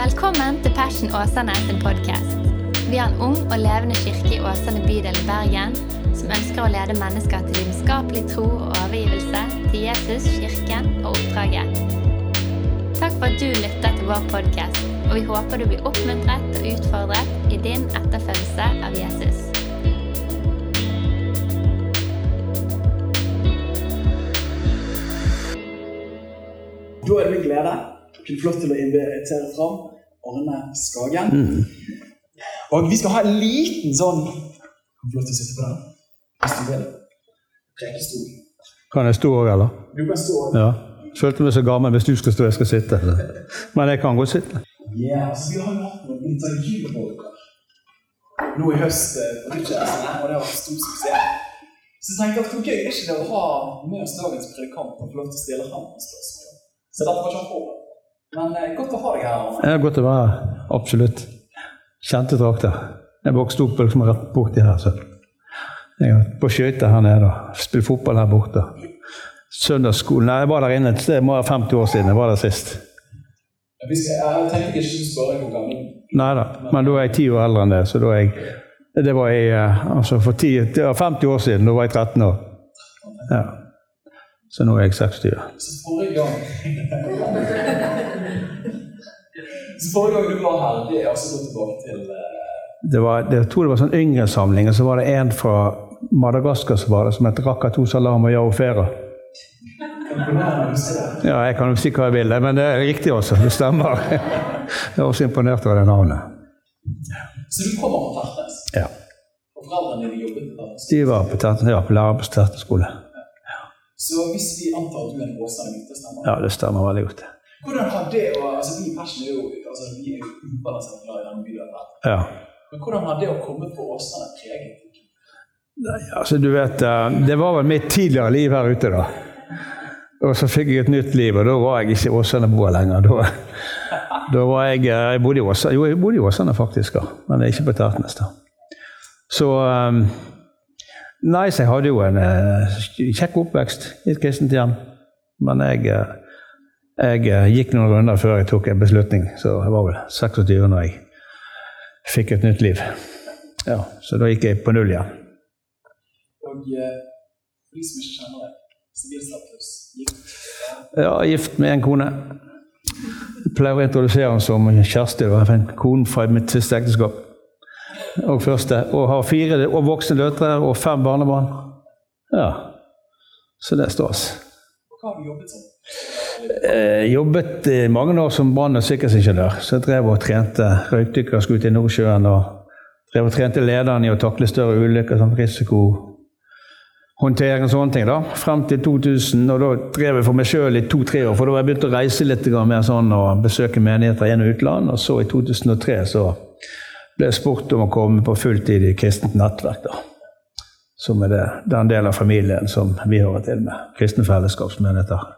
Velkommen til Passion Åsane sin podkast. Vi har en ung og levende kirke i Åsane bydel i Bergen som ønsker å lede mennesker til lidenskapelig tro og overgivelse til Jesus, kirken og oppdraget. Takk for at du lytter til vår podkast, og vi håper du blir oppmuntret og utfordret i din etterfølgelse av Jesus. Da er det min glede å kunne få lov til å invitere fram Arne Skagen. Og vi skal ha en liten sånn Kan få å sitte på den hvis du vil. Rekestol. Kan jeg stå òg, eller? Du kan stå Ja. Følte meg så gammel hvis du skal stå, jeg skal sitte. Men jeg kan godt sitte. Ja, altså, Vi har jo hatt noen intervjubolker nå i høst eh, på og det har vært stor suksess. Så jeg tenkte at hvor gøy er ikke det å ha med oss dagens predikant og få lov til å stille ham spørsmål? Så derfor var ikke han på. Men eh, godt å ha deg her, Ja, Det godt å være her. Absolutt. Kjente trakter. Jeg vokste opp liksom rett borti her. så Jeg var på skøyter her nede og spilt fotball her borte. Søndagsskolen Nei, jeg var der inne. Det må være 50 år siden jeg var der sist. Hvis jeg, jeg tenkte ikke å spørre hvor gammel Nei da, men da er jeg ti år eldre enn det. Så da er jeg Det var jeg eh, altså for 10, det var 50 år siden. Da var jeg 13 år. Ja. Så nå er jeg 26. Så forrige gang Så forrige gang du var her, det er altså gått tilbake til eh, det var, det, jeg tror det var sånn yngre-samling, og så var det en fra Madagaskar som var det, som het Rakato Salam og Yao Fera. imponerende å huske det. Ja, jeg kan jo si hva jeg vil, men det er riktig også. Det stemmer. Jeg er også imponert over det navnet. Så du kommer fra Tertnes, Ja. og foreldrene dine jobbet på Tertnes. De var på Tertnes, ja, på lærer på Tertnes skole. Så hvis vi antar at du er en Åsane-gutt, det stemmer? Ja, det stemmer veldig godt. Hvordan har det å altså Vi i Passion er jo altså, vi er ubalansert glad i denne bydelen. Ja. Men hvordan har det å komme på Åsane preget deg? Nei, altså, du vet, eh, det var vel mitt tidligere liv her ute, da. Og så fikk jeg et nytt liv, og da var jeg ikke Åsane-boer lenger. Da, da var jeg, eh, jeg bodde i Åsane, Jo, jeg bodde i Åsane, faktisk, da. men ikke på Tertnes. da. Så eh, Nei, så jeg hadde jo en eh, kjekk oppvekst i et kristent hjem. Men jeg, eh, jeg eh, gikk noen runder før jeg tok en beslutning, så jeg var vel 26 når jeg fikk et nytt liv. Ja, Så da gikk jeg på null igjen. Og for de som ikke kjenner deg, sivilstatus gift. Ja, gift med en kone. Jeg pleier å introdusere henne som Kjersti. Det var en kone fra mitt siste ekteskap. Og første. Og har fire og voksne døtre og fem barnebarn. Ja. Så det er stas. Hva har du jobbet som? Jeg jobbet i mange år som brann- og sikkerhetsingeniør. Så jeg drev og trente røykdykkere skulle ut i Nordsjøen. Og drev og trente lederne i å takle større ulykker, sånn risikohåndtering og sånne ting. da, Frem til 2000. Og da drev jeg for meg sjøl i to-tre år. For da var jeg begynt å reise litt mer sånn og besøke menigheter inn- og utland. Og så i 2003 så ble spurt om å komme på fulltid i kristent nettverk. da. Som er det, den delen av familien som vi hører til med. Kristne fellesskapsmenigheter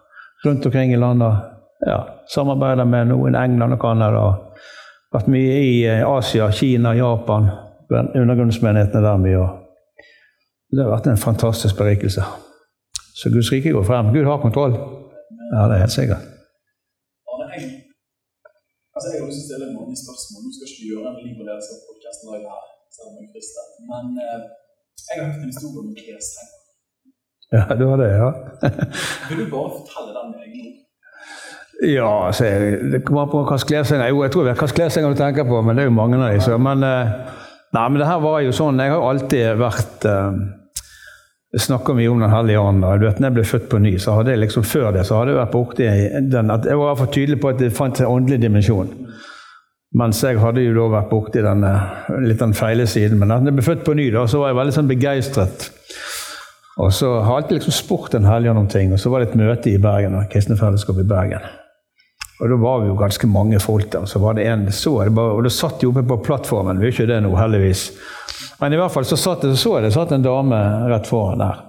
rundt omkring i landet. Ja, samarbeider med noen England og Canada. Vært mye i eh, Asia, Kina, Japan. Undergrunnsmenighetene der mye. Det har vært en fantastisk berikelse. Så Guds rike går frem. Gud har kontroll. Ja, det er helt sikkert. Jeg, altså jeg har lyst til å stille mange spørsmål. Nå skal ikke vi gjøre en liv og ledelse av podcasten live her, selv om jeg frister. Men eh, jeg har hørt en historie om en klesheng. Ja, du har det, ja. Vil du bare fortelle den med egne ord? Ja, altså, det kommer an på hvilken klessenger Jo, jeg tror det er hvilken klessenger du tenker på, men det er jo mange av dem. Men, eh, nei, men det her var jo sånn Jeg har jo alltid vært eh, Jeg snakker mye om Den hellige ånd. da, vet, jeg ble født på ny, så hadde jeg liksom før det så hadde jeg vært borti den at Jeg var for tydelig på at det fantes en åndelig dimensjon. Mens jeg hadde jo da vært borti den litt den feile siden. Men da jeg ble født på ny, da, så var jeg veldig sånn begeistret. Og så har jeg alltid liksom spurt Den hellige ånd om ting. Og så var det et møte i Bergen, kristne fellesskapet i Bergen. Og da var vi jo ganske mange folk der. Så var det en, så og da satt de oppe på plattformen. Vi er ikke det nå, heldigvis. Men i hvert fall så satt det, så så det satt en dame rett foran der.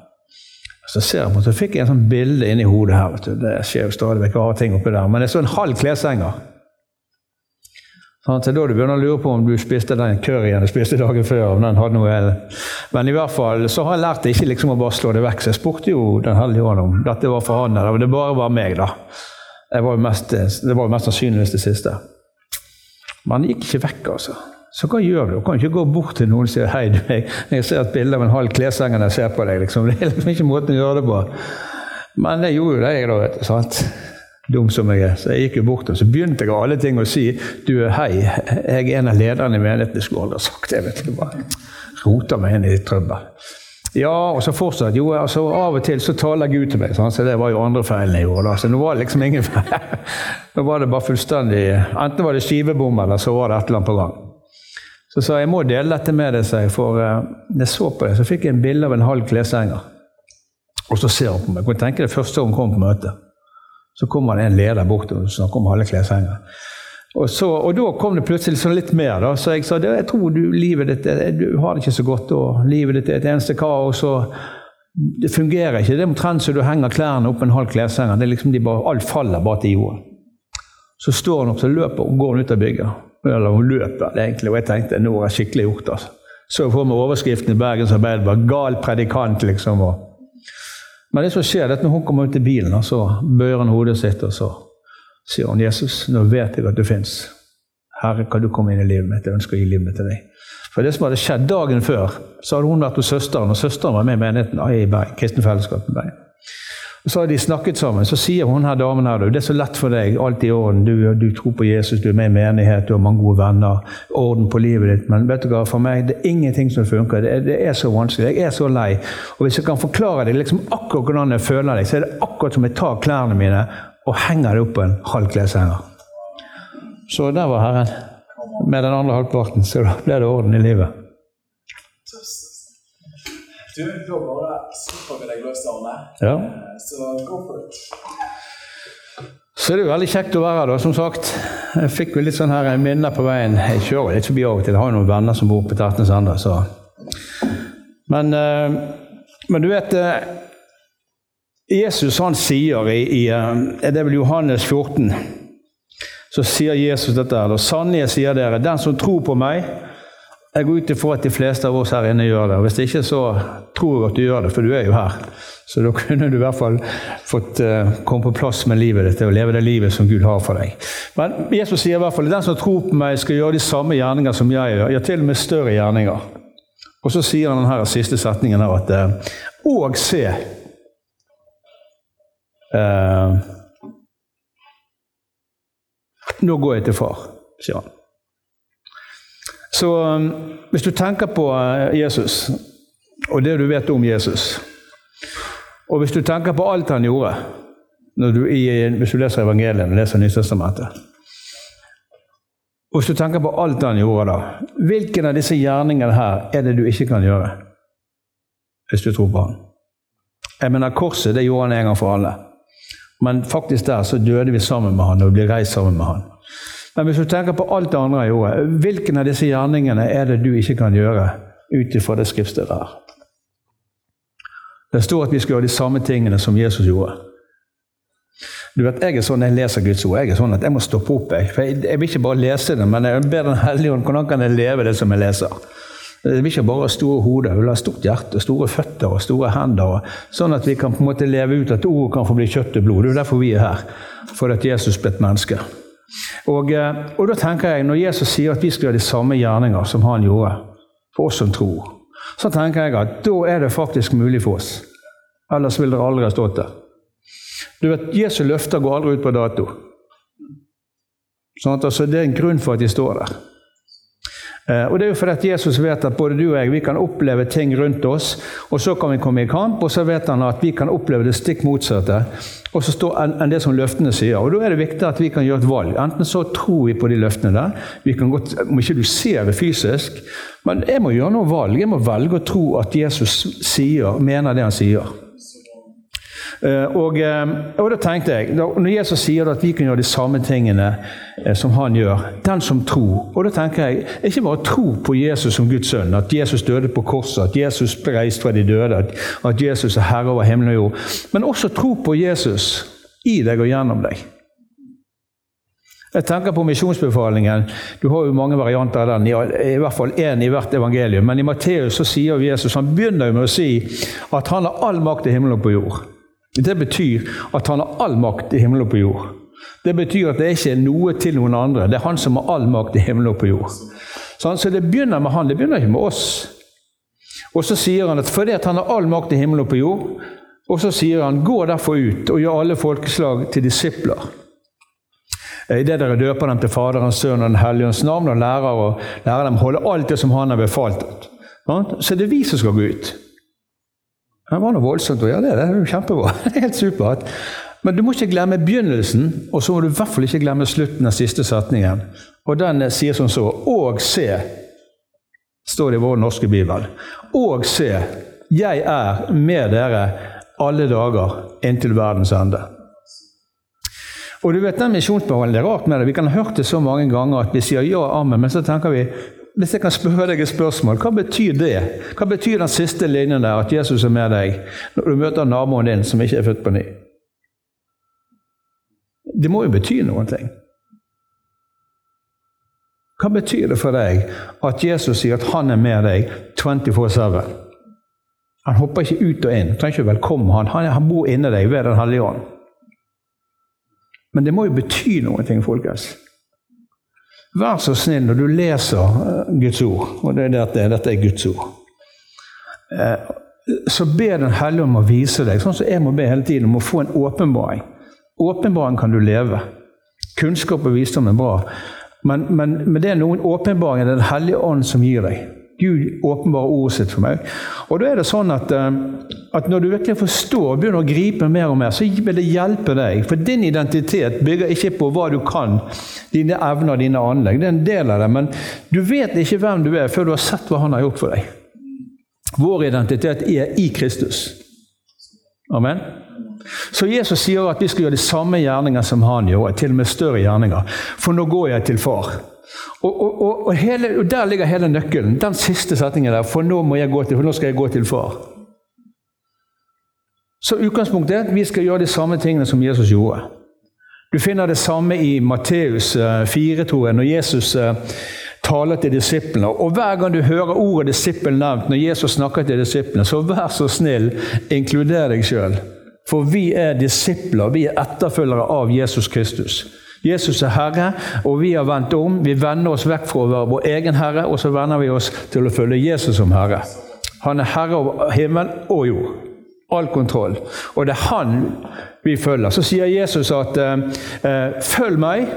Så ser jeg på, så fikk jeg en sånn bilde inni hodet her. vet du. Det skjer jo stadig vekk rare ting oppi der. Men jeg så en halv kleshenger. Sånn, så da du begynner å lure på om du spiste den curryen du spiste dagen før. om den hadde noe... Men i hvert fall så har jeg lært det ikke liksom å bare slå det vekk. Så jeg spurte jo Den hellige ånd om dette var for han eller det bare var meg. da. Var mest, det var jo mest sannsynligvis det siste. Men han gikk ikke vekk, altså. Så hva gjør du? Du kan ikke gå bort til noen og si hei, du, jeg, jeg ser et bilde av en halv klesseng jeg ser på deg. Liksom. Det er liksom ikke måten å gjøre det på. Men jeg gjorde jo det, jeg, da. vet du, sant? Dum som jeg er. Så jeg gikk jo bort og så begynte jeg av alle ting å si du, hei, jeg er en av lederne i menigheten. Jeg skulle aldri ha sagt det. vet du, bare Rota meg inn i trøbbel. Ja, og så fortsatt. Jo, altså Av og til så taler Gud til meg, sånn, så det var jo andre feilen jeg gjorde. Så nå var det liksom ingen feil. Nå var det bare fullstendig Enten var det skivebom, eller så var det et eller annet på gang. Så sa jeg må dele dette med deg, sa jeg, for uh, jeg så på det, så fikk jeg en bilde av en halv kleshenger. Og så ser hun på meg. Jeg kan tenke det første hun kom på møtet. Så kommer det en leder bort og snakker om halve kleshenger. Og, så, og da kom det plutselig sånn litt mer. da, Så jeg sa jeg tror du, livet ditt, du har det ikke så godt, og livet ditt er et eneste kaos. og Det fungerer ikke. Det er omtrent som du henger klærne opp en halv kleshenger. det er liksom Alt faller bare til jorden. Så står hun opp, så løper hun, går hun ut av bygget. Eller hun løper egentlig, og jeg tenkte nå har jeg skikkelig gjort altså. Så for meg overskriften i Bergens Arbeiderblad 'Gal predikant', liksom. og men det som skjer, det er at når hun kommer ut i bilen, så bøyer hun hodet sitt og så sier hun, 'Jesus, nå vet jeg at du fins. Herre, kan du komme inn i livet mitt? Jeg ønsker å gi livet mitt til deg.' For det som hadde skjedd dagen før, så hadde hun vært hos søsteren, og søsteren var med i menigheten i Bergen, kristen fellesskap i Bergen. Så har de snakket sammen. Så sier hun her damen her, det er så lett for deg, alt i orden. Du, du, tror på Jesus, du er med i menighet, du har mange gode venner, orden på livet ditt. Men vet du hva, for meg det er ingenting som funker. Det er, det er så vanskelig. Jeg er så lei. Og hvis jeg kan forklare deg liksom akkurat hvordan jeg føler deg, så er det akkurat som jeg tar klærne mine og henger det opp på en halv kleshenger. Så der var Herren. Med den andre halvparten, så da ble det orden i livet. Du, da bare slipper vi deg løs, Arne. Ja. Eh, Så go for it. Så det er jo veldig kjekt å være her, da, som sagt. Jeg fikk jo litt sånn her minner på veien. Jeg kjører litt forbi av og til. Jeg har jo noen venner som bor på Tertnes ennå, så men, eh, men du vet eh, Jesus han sier i, i Det er vel Johannes 14. Så sier Jesus dette her. Sannelig sier dere, den som tror på meg Jeg går ut ifra at de fleste av oss her inne gjør det. Hvis ikke, så tror jeg at du gjør det, for du er jo her. Så da kunne du i hvert fall fått uh, komme på plass med livet ditt og leve det livet som Gud har for deg. Men Jesus sier i hvert fall den som tror på meg, skal gjøre de samme gjerninger som jeg gjør. Ja, til og med større gjerninger. Og så sier han denne siste setningen her at uh, Og se eh, Nå går jeg til far, sier han. Så um, hvis du tenker på uh, Jesus, og det du vet om Jesus Og hvis du tenker på alt han gjorde du, i, Hvis du leser evangeliet og leser Nytestamentet hvis du tenker på alt han gjorde da, hvilken av disse gjerningene her er det du ikke kan gjøre? Hvis du tror på han. Jeg mener, Korset det gjorde han en gang for alle. Men faktisk der så døde vi sammen med han og vi ble reist sammen med han. Men hvis du tenker på alt det andre i gjorde, hvilken av disse gjerningene er det du ikke kan gjøre ut ifra det skriftstedet her? Det står at vi skal gjøre de samme tingene som Jesus gjorde. Du vet, Jeg er sånn jeg leser Guds ord. Jeg er sånn at jeg må stoppe opp. Jeg, for jeg, jeg vil ikke bare lese det, men jeg ber Den hellige ånd hvordan kan jeg leve det som jeg leser. Jeg vil ikke bare ha store hoder, jeg ha stort hjerte, store føtter og store hender. Og, sånn at vi kan på en måte leve ut at ordet kan få bli kjøtt og blod. Det er derfor vi er her. For at Jesus ble et menneske. Og, eh, og da tenker jeg, Når Jesus sier at vi skal gjøre de samme gjerninger som han gjorde, for oss som tror, så tenker jeg at da er det faktisk mulig for oss. Ellers ville dere aldri ha stått der. Du vet, Jesu løfter går aldri ut på dato. Sånn at altså, Det er en grunn for at de står der. Eh, og det er jo fordi at Jesus vet at både du og jeg vi kan oppleve ting rundt oss, og så kan vi komme i kamp, og så vet han at vi kan oppleve det stikk motsatte og så står enn det som løftene sier. Og Da er det viktig at vi kan gjøre et valg. Enten så tror vi på de løftene der. vi kan godt, Om ikke du ser det fysisk, men jeg må gjøre noe valg. Jeg må velge å tro at Jesus sier, mener det han sier. Eh, og, eh, og, da tenkte jeg, Når Jesus sier at vi kan gjøre de samme tingene eh, som han gjør Den som tror. Og da tenker jeg, Ikke bare tro på Jesus som Guds sønn, at Jesus døde på korset, at Jesus ble reist fra de døde, at, Jesus er herre over himmel og jord. Men også tro på Jesus i deg og gjennom deg. Jeg tenker på misjonsbefalingen. Du har jo mange varianter av den. I hvert fall én i hvert evangelium. Men i Matteus så sier Jesus, han begynner jo med å si at han har all makt i himmelen og på jord. Det betyr at han har all makt i himmelen og på jord. Det betyr at det ikke er noe til noen andre. Det er han som har all makt i himmelen og på jord. Så det begynner med han, det begynner ikke med oss. Og så sier han at fordi at han har all makt i himmelen og på jord, og så sier han gå derfor ut og gjør alle folkeslag til disipler. Idet dere døper dem til Faderens, Sønn og Den hellige ånds navn, og lærer, og lærer dem å holde alt det som Han har befalt. Så det er vi som skal gå ut. Det var noe voldsomt gjøre det. Det er jo kjempebra. Det er helt supert. Men du må ikke glemme begynnelsen, og så må du i hvert fall ikke glemme slutten av siste setningen. Og den sier som så Og se, står det i vår norske bibel. Og se, jeg er med dere alle dager inntil verdens ende. Og du vet, den misjonsbehandlingen, det er rart med det. Vi kan ha hørt det så mange ganger at vi sier ja, amen, men så tenker vi hvis jeg kan spørre deg et spørsmål, hva betyr det? Hva betyr den siste linjen der, at Jesus er med deg, når du møter naboen din som ikke er født på ny? Det må jo bety noen ting. Hva betyr det for deg at Jesus sier at han er med deg 24-7? Han hopper ikke ut og inn. Du trenger ikke velkomme han. han. Bor inni deg ved Den hellige ånd. Men det må jo bety noe, folkens. Vær så snill når du leser eh, Guds ord, og det er dette, dette er Guds ord, eh, så be Den hellige om å vise deg, sånn som jeg må be hele tiden, om å få en åpenbaring. Åpenbaring kan du leve. Kunnskap og visdom er bra. Men, men, men det er noen åpenbaringer er Den hellige ånd som gir deg. Gud åpenbarer ordet sitt for meg. Og da er det sånn at, eh, at når du virkelig forstår og begynner å gripe mer og mer, så vil det hjelpe deg. For din identitet bygger ikke på hva du kan, dine evner, dine anlegg. Det er en del av det. Men du vet ikke hvem du er før du har sett hva han har gjort for deg. Vår identitet er i Kristus. Amen. Så Jesus sier at vi skal gjøre de samme gjerninger som han gjorde, til og med større gjerninger. For nå går jeg til far. Og, og, og, hele, og, Der ligger hele nøkkelen. Den siste setningen der. For nå må jeg gå til, for nå skal jeg gå til far. Så utgangspunktet er at vi skal gjøre de samme tingene som Jesus gjorde. Du finner det samme i Matteus 4, eh, tror jeg, når Jesus eh, taler til disiplene. Og hver gang du hører ordet 'disippel' nevnt når Jesus snakker til disiplene, så vær så snill, inkluder deg sjøl. For vi er disipler, vi er etterfølgere av Jesus Kristus. Jesus er Herre, og vi har vendt om. Vi vender oss vekk fra å være vår egen Herre, og så vender vi oss til å følge Jesus som Herre. Han er Herre over himmel og jord. All kontroll. Og det er Han vi følger. Så sier Jesus at eh, eh 'følg meg,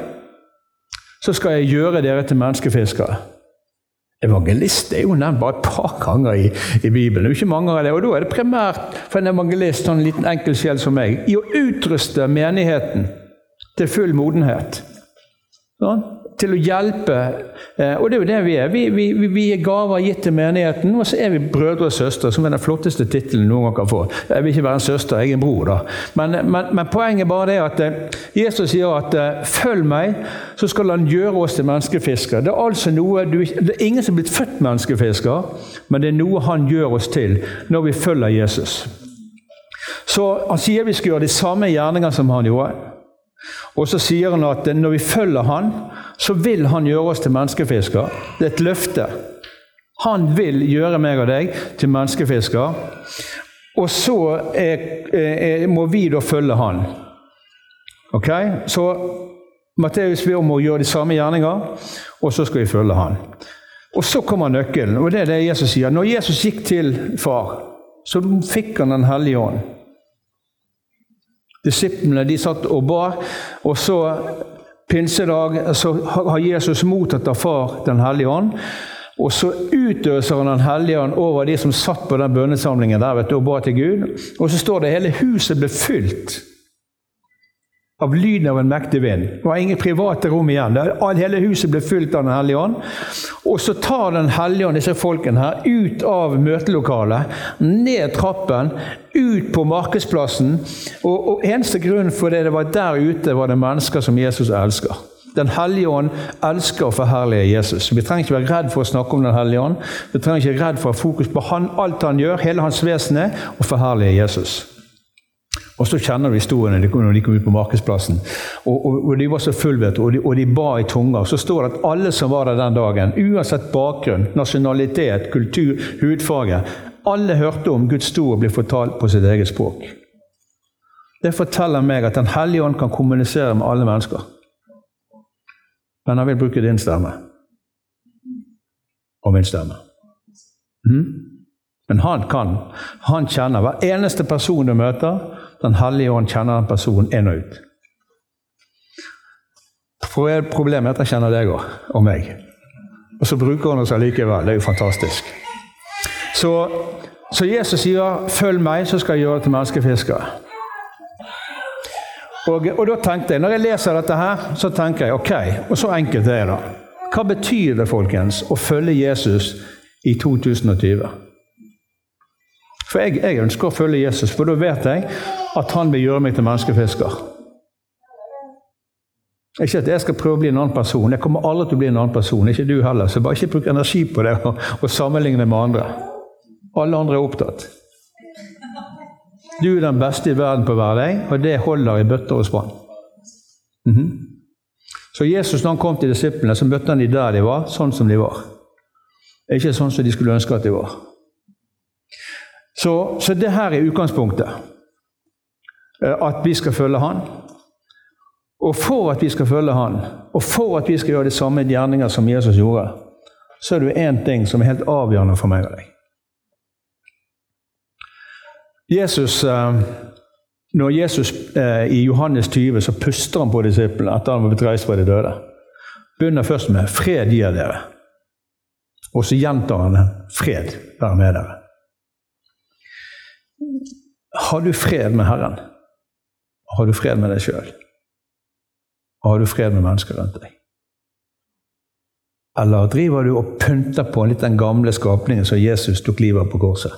så skal jeg gjøre dere til menneskefiskere'. Evangelist er jo nevnt bare et par ganger i, i Bibelen. Det er ikke mange av det, og Da er det primært for en evangelist, sånn en liten enkel sjel som meg, i å utruste menigheten til full modenhet. Sånn? Til å hjelpe. Eh, og det er jo det vi er. Vi, vi, vi er gaver gitt til menigheten, og så er vi brødre og søstre, som er den flotteste tittelen noen gang kan få. Jeg vil ikke være en søster, jeg er en bror, da. Men, men, men poenget bare er at eh, Jesus sier at eh, 'følg meg', så skal han gjøre oss til menneskefiskere. Det er altså noe du, det er ingen som er blitt født menneskefisker, men det er noe han gjør oss til når vi følger Jesus. Så han sier vi skal gjøre de samme gjerninger som han gjorde. Og så sier han at når vi følger han, så vil han gjøre oss til menneskefisker. Det er et løfte. Han vil gjøre meg og deg til menneskefisker. Og så er, er, må vi da følge han. Ok? Så Matteus ber om å gjøre de samme gjerninger, og så skal vi følge han. Og så kommer nøkkelen, og det er det Jesus sier. Når Jesus gikk til far, så fikk han Den hellige ånd. Disiplene de satt og ba. Og så pinsedag så har Jesus mottatt av Far Den hellige ånd. Og så utøser han Den hellige ånd over de som satt på den bønnesamlingen der vet du, og ba til Gud. Og så står det hele huset ble fylt av lyden av en mektig vind. Det var ingen private rom igjen. Hele huset ble fylt av Den hellige ånd. Og så tar Den hellige ånd disse folkene her ut av møtelokalet, ned trappen, ut på markedsplassen. Og, og eneste grunn for det det var der ute, var det mennesker som Jesus elsker. Den hellige ånd elsker å forherlige Jesus. Vi trenger ikke være redd for å snakke om Den hellige ånd. Vi trenger ikke være redd for å ha fokus på han, alt han gjør, hele hans vesen og forherlige Jesus. Og så kjenner du historiene når de kom ut på markedsplassen. Og, og, og De var så fullvete, og, og, de ba i tunger. Så står det at alle som var der den dagen, uansett bakgrunn, nasjonalitet, kultur, hudfarge Alle hørte om Guds store bli fortalt på sitt eget språk. det forteller meg at Den hellige ånd kan kommunisere med alle mennesker. Men han vil bruke din stemme. Og min stemme. Mm? Men han kan. Han kjenner hver eneste person du møter. Den hellige ånd kjenner den personen inn og ut. Problemet er at han kjenner deg òg, og meg. Og så bruker han oss allikevel. Det er jo fantastisk. Så, så Jesus sier 'følg meg, så skal jeg gjøre det til menneskefiskere'. Og, og, da tenkte jeg, Når jeg leser dette her, så tenker jeg ok, og så enkelt er det. da. Hva betyr det folkens, å følge Jesus i 2020? For jeg, jeg ønsker å følge Jesus, for da vet jeg at han vil gjøre meg til menneskefisker. Ikke at jeg skal prøve å bli en annen person. Jeg kommer aldri til å bli en annen person. Ikke du heller. Så bare ikke bruk energi på det og, og sammenligne med andre. Alle andre er opptatt. Du er den beste i verden på å være deg, og det holder i bøtter og spann. Mm -hmm. Så Jesus, når han kom til disiplene, så møtte han de der de var, sånn som de var. Ikke sånn som de skulle ønske at de var. Så, så det her er utgangspunktet. Eh, at vi skal følge Han. Og for at vi skal følge Han, og for at vi skal gjøre de samme gjerninger som Jesus gjorde, så er det én ting som er helt avgjørende for meg og deg. Jesus, eh, når Jesus eh, i Johannes 20 så puster han på disiplene etter han var blitt reist fra de døde. Begynner først med 'fred gir dere'. Og så gjentar han 'fred være med dere'. Har du fred med Herren? Har du fred med deg sjøl? Har du fred med mennesker rundt deg? Eller driver du og pynter på litt den gamle skapningen som Jesus tok livet av på korset?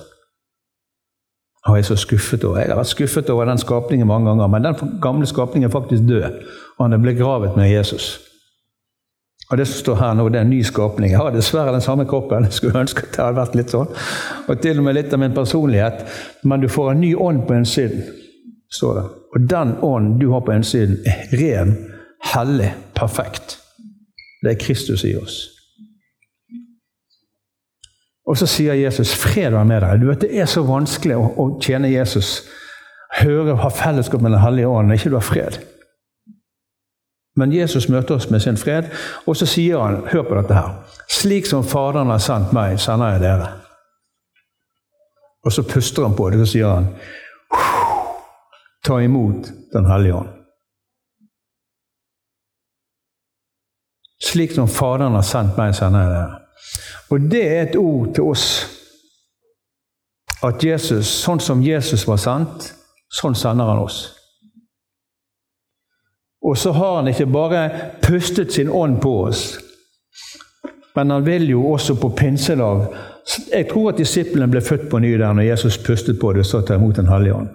Har jeg så skuffet over? Jeg har vært skuffet over den skapningen mange ganger, men den gamle skapningen er faktisk død, og han er begravet med Jesus. Og Det som står her nå, det er en ny skapning. Jeg har dessverre den samme kroppen. Jeg skulle ønske at det hadde vært litt sånn. Og til og med litt av min personlighet. Men du får en ny ånd på innsiden, står det. Og den ånden du har på innsiden, er ren, hellig, perfekt. Det er Kristus i oss. Og så sier Jesus 'fred være med deg'. Du vet, Det er så vanskelig å, å tjene Jesus, høre, ha fellesskap med Den hellige ånd, når ikke du har fred. Men Jesus møter oss med sin fred, og så sier han, hør på dette her Slik som Faderen har sendt meg, sender jeg dere. Og så puster han på det, og så sier han Ta imot Den hellige ånd. Slik som Faderen har sendt meg, sender jeg dere. Og det er et ord til oss. At Jesus, sånn som Jesus var sendt, sånn sender han oss. Og så har han ikke bare pustet sin ånd på oss, men han vil jo også på pinsedag Jeg tror at disiplene ble født på ny der når Jesus pustet på det og sa ta imot Den hellige ånd.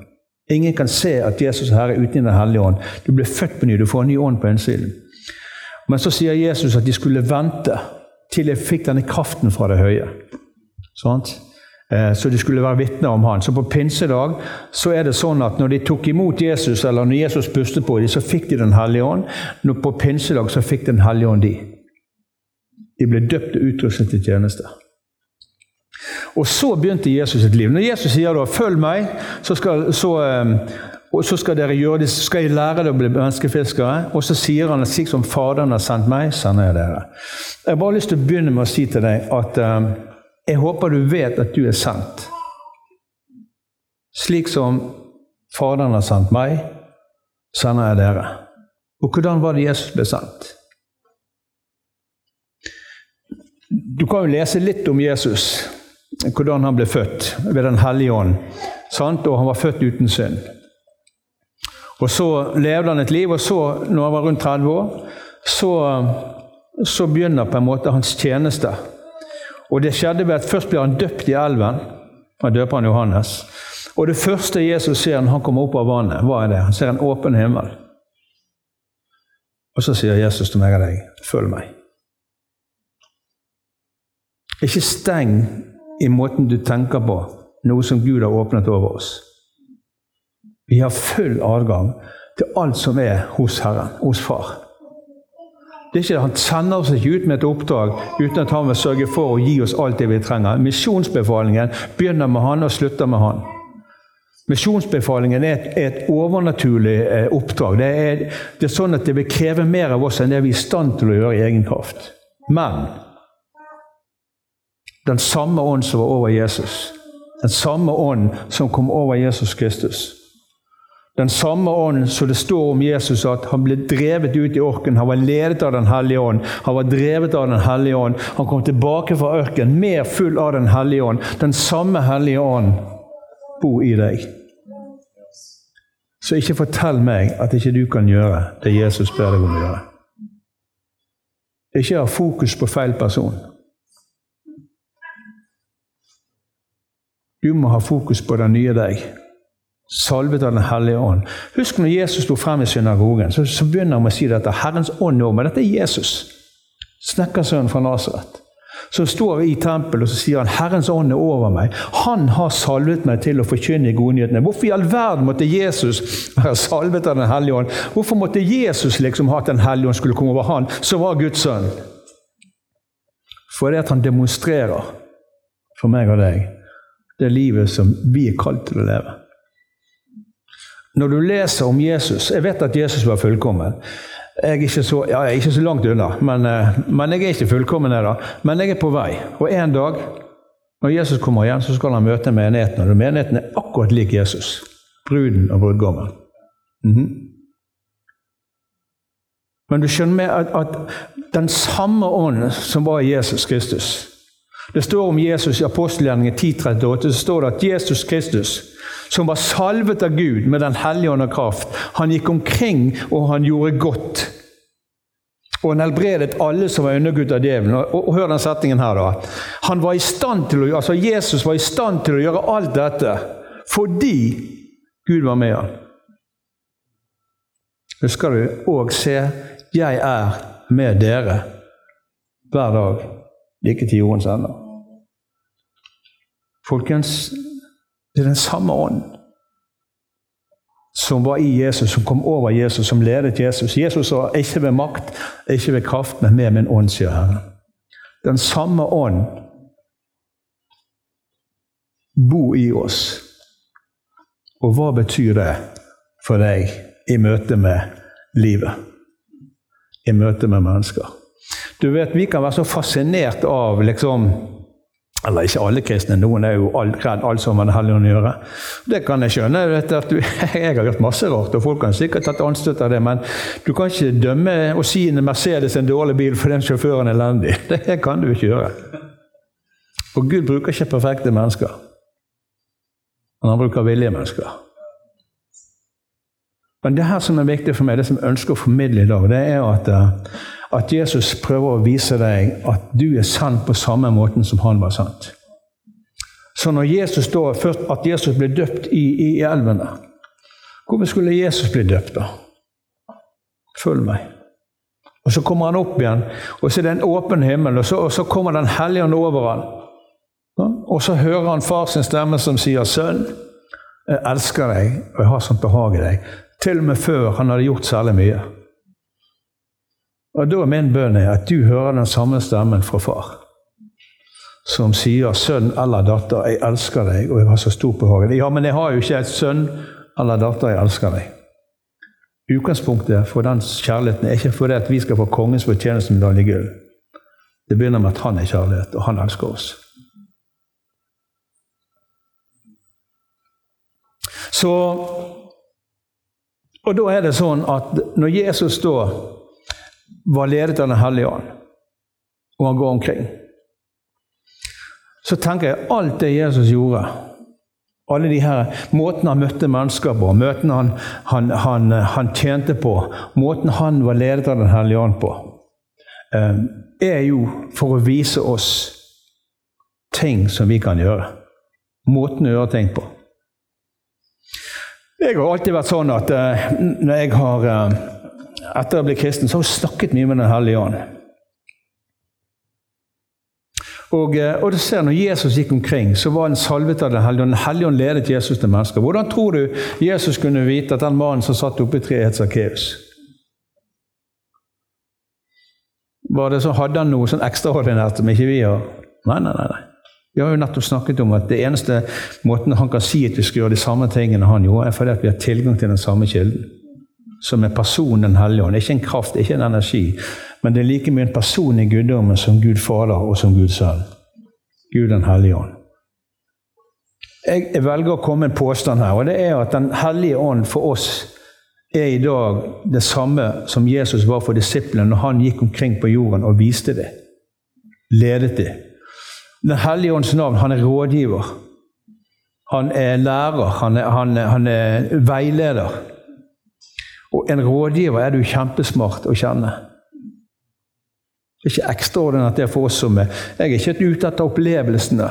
Ingen kan se at Jesus er Herre uten Den hellige ånd. Du blir født på ny, du får en ny ånd på innsiden. Men så sier Jesus at de skulle vente til de fikk denne kraften fra det høye. Sånn? Eh, så de skulle være vitner om han. Så på pinsedag så er det sånn at når de tok imot Jesus, eller når Jesus pustet på dem, så fikk de Den hellige ånd. Når på pinsedag så fikk Den hellige ånd de. De ble døpt og utrustet til tjeneste. Og så begynte Jesus sitt liv. Når Jesus sier da 'følg meg', så skal, så, eh, så skal dere gjøre det, skal jeg lære dere å bli menneskefiskere. Og så sier han at slik som Faderen har sendt meg, sender jeg dere. Jeg har bare lyst til å begynne med å si til deg at um, jeg håper du vet at du er sendt. Slik som Faderen har sendt meg, sender jeg dere. Og hvordan var det Jesus ble sendt? Du kan jo lese litt om Jesus, hvordan han ble født ved Den hellige ånd. Sant? Og han var født uten synd. Og Så levde han et liv, og så, når han var rundt 30 år, så, så begynner på en måte hans tjeneste. Og det skjedde ved at Først blir han døpt i elven. Han døper han Johannes. Og det første Jesus ser når han kommer opp av vannet, hva er det? Han ser en åpen himmel. Og så sier Jesus til meg og deg, 'Følg meg'. Ikke steng i måten du tenker på, noe som Gud har åpnet over oss. Vi har full adgang til alt som er hos Herren, hos Far. Det er ikke, Han sender oss ikke ut med et oppdrag uten at han vil sørge for å gi oss alt det vi trenger. Misjonsbefalingen begynner med han og slutter med han. Misjonsbefalingen er et, et overnaturlig eh, oppdrag. Det er, det er, sånn at det vil kreve mer av oss enn det vi er i stand til å gjøre i egen kraft. Men den samme ånd som var over Jesus, den samme ånd som kom over Jesus Kristus, den samme ånd som det står om Jesus, at han ble drevet ut i orken. Han var ledet av Den hellige ånd. Han var drevet av Den hellige ånd. Han kom tilbake fra ørkenen mer full av Den hellige ånd. Den samme hellige ånd bor i deg. Så ikke fortell meg at ikke du kan gjøre det Jesus ber deg om å gjøre. Ikke ha fokus på feil person. Du må ha fokus på den nye deg. Salvet av Den hellige ånd. Husk når Jesus sto frem i synagogen, så, så begynner han med å si dette. Herrens ånd nå, meg. Dette er Jesus, snekkersønnen fra Nasaret som står i tempelet og så sier han, 'Herrens ånd er over meg'. Han har salvet meg til å forkynne godnyhetene. Hvorfor i all verden måtte Jesus være salvet av Den hellige ånd? Hvorfor måtte Jesus liksom ha at Den hellige ånd skulle komme over han, som var Guds sønn? Fordi at han demonstrerer for meg og deg det livet som vi er kalt til å leve. Når du leser om Jesus Jeg vet at Jesus var fullkommen. Jeg er ikke så, ja, jeg er ikke så langt unna, men, eh, men jeg er ikke fullkommen ennå. Men jeg er på vei. Og en dag, når Jesus kommer igjen, så skal han møte menigheten. Og menigheten er akkurat lik Jesus. Bruden og brudgommen. Mm -hmm. Men du skjønner med at, at den samme ånden som var i Jesus Kristus Det står om Jesus i apostelgjerningen 10.38 så står det at Jesus Kristus som var salvet av Gud med Den hellige ånd og kraft. Han gikk omkring, og han gjorde godt. Og han helbredet alle som var undergutt av djevelen. Og, og, og, hør den setningen her, da. Han var i stand til å, altså Jesus var i stand til å gjøre alt dette fordi Gud var med ham. Husker du? Og se, jeg er med dere hver dag, like til jordens ende. Folkens, det er den samme ånd som var i Jesus, som kom over Jesus, som ledet Jesus. Jesus sa ikke ved makt, ikke ved kraft, men med min ånd, sier Herren. Den samme ånd bor i oss. Og hva betyr det for deg i møte med livet? I møte med mennesker? Du vet, Vi kan være så fascinert av liksom eller ikke alle kristne, noen er jo redd alt som har med Den ånd å gjøre. Det kan jeg skjønne. Vet du, jeg har gjort masse rart, og folk kan sikkert tatt anstøt av det, men du kan ikke dømme og si en Mercedes en dårlig bil for den sjåføren er elendig. Det kan du ikke gjøre. Og Gud bruker ikke perfekte mennesker. Men han bruker villige mennesker. Men det her som er viktig for meg, det som jeg ønsker å formidle i dag, det er at eh, at Jesus prøver å vise deg at du er sann på samme måten som han var sant. Så når Jesus da, først at Jesus ble døpt i, i elvene Hvorfor skulle Jesus bli døpt, da? Følg meg. Og Så kommer han opp igjen, og så er det en åpen himmel, og så, og så kommer Den hellige ånd over ham. Og så hører han far sin stemme som sier, 'Sønn, jeg elsker deg, og jeg har sånt behag i deg.' Til og med før han hadde gjort særlig mye. Og Da er min bønn at du hører den samme stemmen fra far, som sier 'sønn eller datter, jeg elsker deg, og jeg har så stor behag'. Ja, men jeg har jo ikke et sønn eller datter, jeg elsker deg. Utgangspunktet for den kjærligheten er ikke fordi at vi skal få kongens fortjeneste med medalje gull. Det begynner med at han er kjærlighet, og han elsker oss. Så, og da er det sånn at når Jesus da var ledet av Den hellige ånd, og han går omkring. Så tenker jeg alt det Jesus gjorde, alle de her måtene han møtte mennesker på, måten han, han, han, han, tjente på, måten han var ledet av Den hellige ånd på, eh, er jo for å vise oss ting som vi kan gjøre. Måten å gjøre ting på. Jeg har alltid vært sånn at eh, når jeg har eh, etter å bli kristen, så har hun snakket mye med Den hellige ånd. Og, eh, og du ser Når Jesus gikk omkring, så var han salvet av Den hellige ånd. Den hellige ånd ledet Jesus til mennesker. Hvordan tror du Jesus kunne vite at den mannen som satt oppe i treet, het Sakkeus? Var det så, Hadde han noe sånn ekstraordinært som ikke vi har? Nei, nei, nei. Vi har jo nettopp snakket om at det eneste måten han kan si at vi skal gjøre de samme tingene han gjorde, er fordi at vi har tilgang til den samme kilden. Som er personen hellige ånd. Ikke en kraft, ikke en energi. Men det er like mye en person i guddommen som Gud Fader og som Gud selv. Gud Den hellige ånd. Jeg velger å komme med en påstand her, og det er at Den hellige ånd for oss er i dag det samme som Jesus var for disiplene når han gikk omkring på jorden og viste det. Ledet det. Den hellige ånds navn, han er rådgiver. Han er lærer, han er, han, er, han er, veileder. Og en rådgiver er du kjempesmart å kjenne. Det er ikke ekstraordinært det for oss som er Jeg er ikke ute etter opplevelsene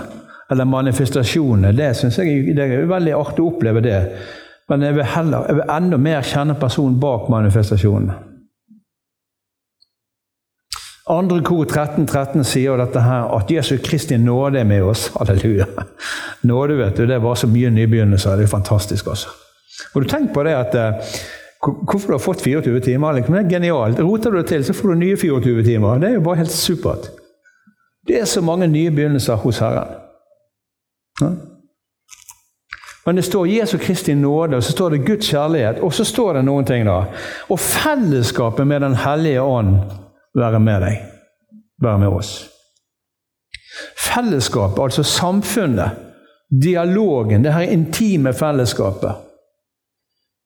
eller manifestasjonene. Det synes jeg det er veldig artig å oppleve det. Men jeg vil, heller, jeg vil enda mer kjenne personen bak manifestasjonene. Andre kor 13, 13 sier dette her, at Jesu Kristi nåde er med oss. Halleluja. Nåde, vet du, det var så mye nybegynnelser. Det er fantastisk, altså. Og du tenk på det at eh, Hvorfor du har fått 24 timer? Liksom. Det er genialt. Roter du det til, så får du nye 24 timer. Det er jo bare helt supert. Det er så mange nye begynnelser hos Herren. Ja? Men det står Jesu Kristi nåde, og så står det Guds kjærlighet, og så står det noen ting da. Og fellesskapet med Den hellige ånd være med deg, være med oss. Fellesskapet, altså samfunnet, dialogen, det her intime fellesskapet.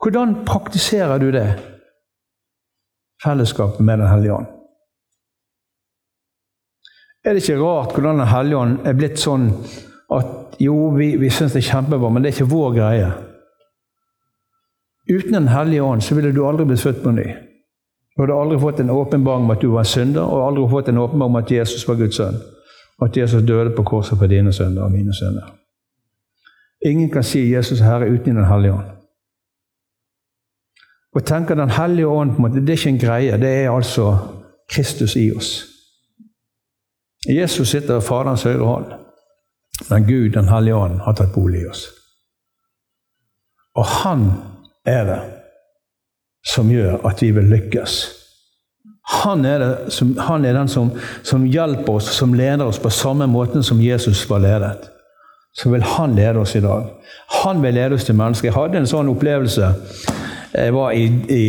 Hvordan praktiserer du det? Fellesskapet med Den hellige ånd. Er det ikke rart hvordan Den hellige ånd er blitt sånn at jo, vi, vi syns det er kjempebra, men det er ikke vår greie? Uten Den hellige ånd så ville du aldri blitt født på ny. Du hadde aldri fått en åpenbaring om at du var en synder, og aldri fått en åpenbaring om at Jesus var Guds sønn. Og at Jesus døde på korset for dine sønner og mine sønner. Ingen kan si Jesus er Herre uten Den hellige ånd. Og tenker Den hellige ånd på en måte, Det er ikke en greie, det er altså Kristus i oss. Jesus sitter ved Faderens høyre hånd, men Gud, Den hellige ånd, har tatt bolig i oss. Og han er det som gjør at vi vil lykkes. Han er, som, han er den som, som, hjelper oss, som leder oss på samme måten som Jesus var ledet. Så vil han lede oss i dag. Han vil lede oss til mennesker. Jeg hadde en sånn opplevelse. Jeg var i, i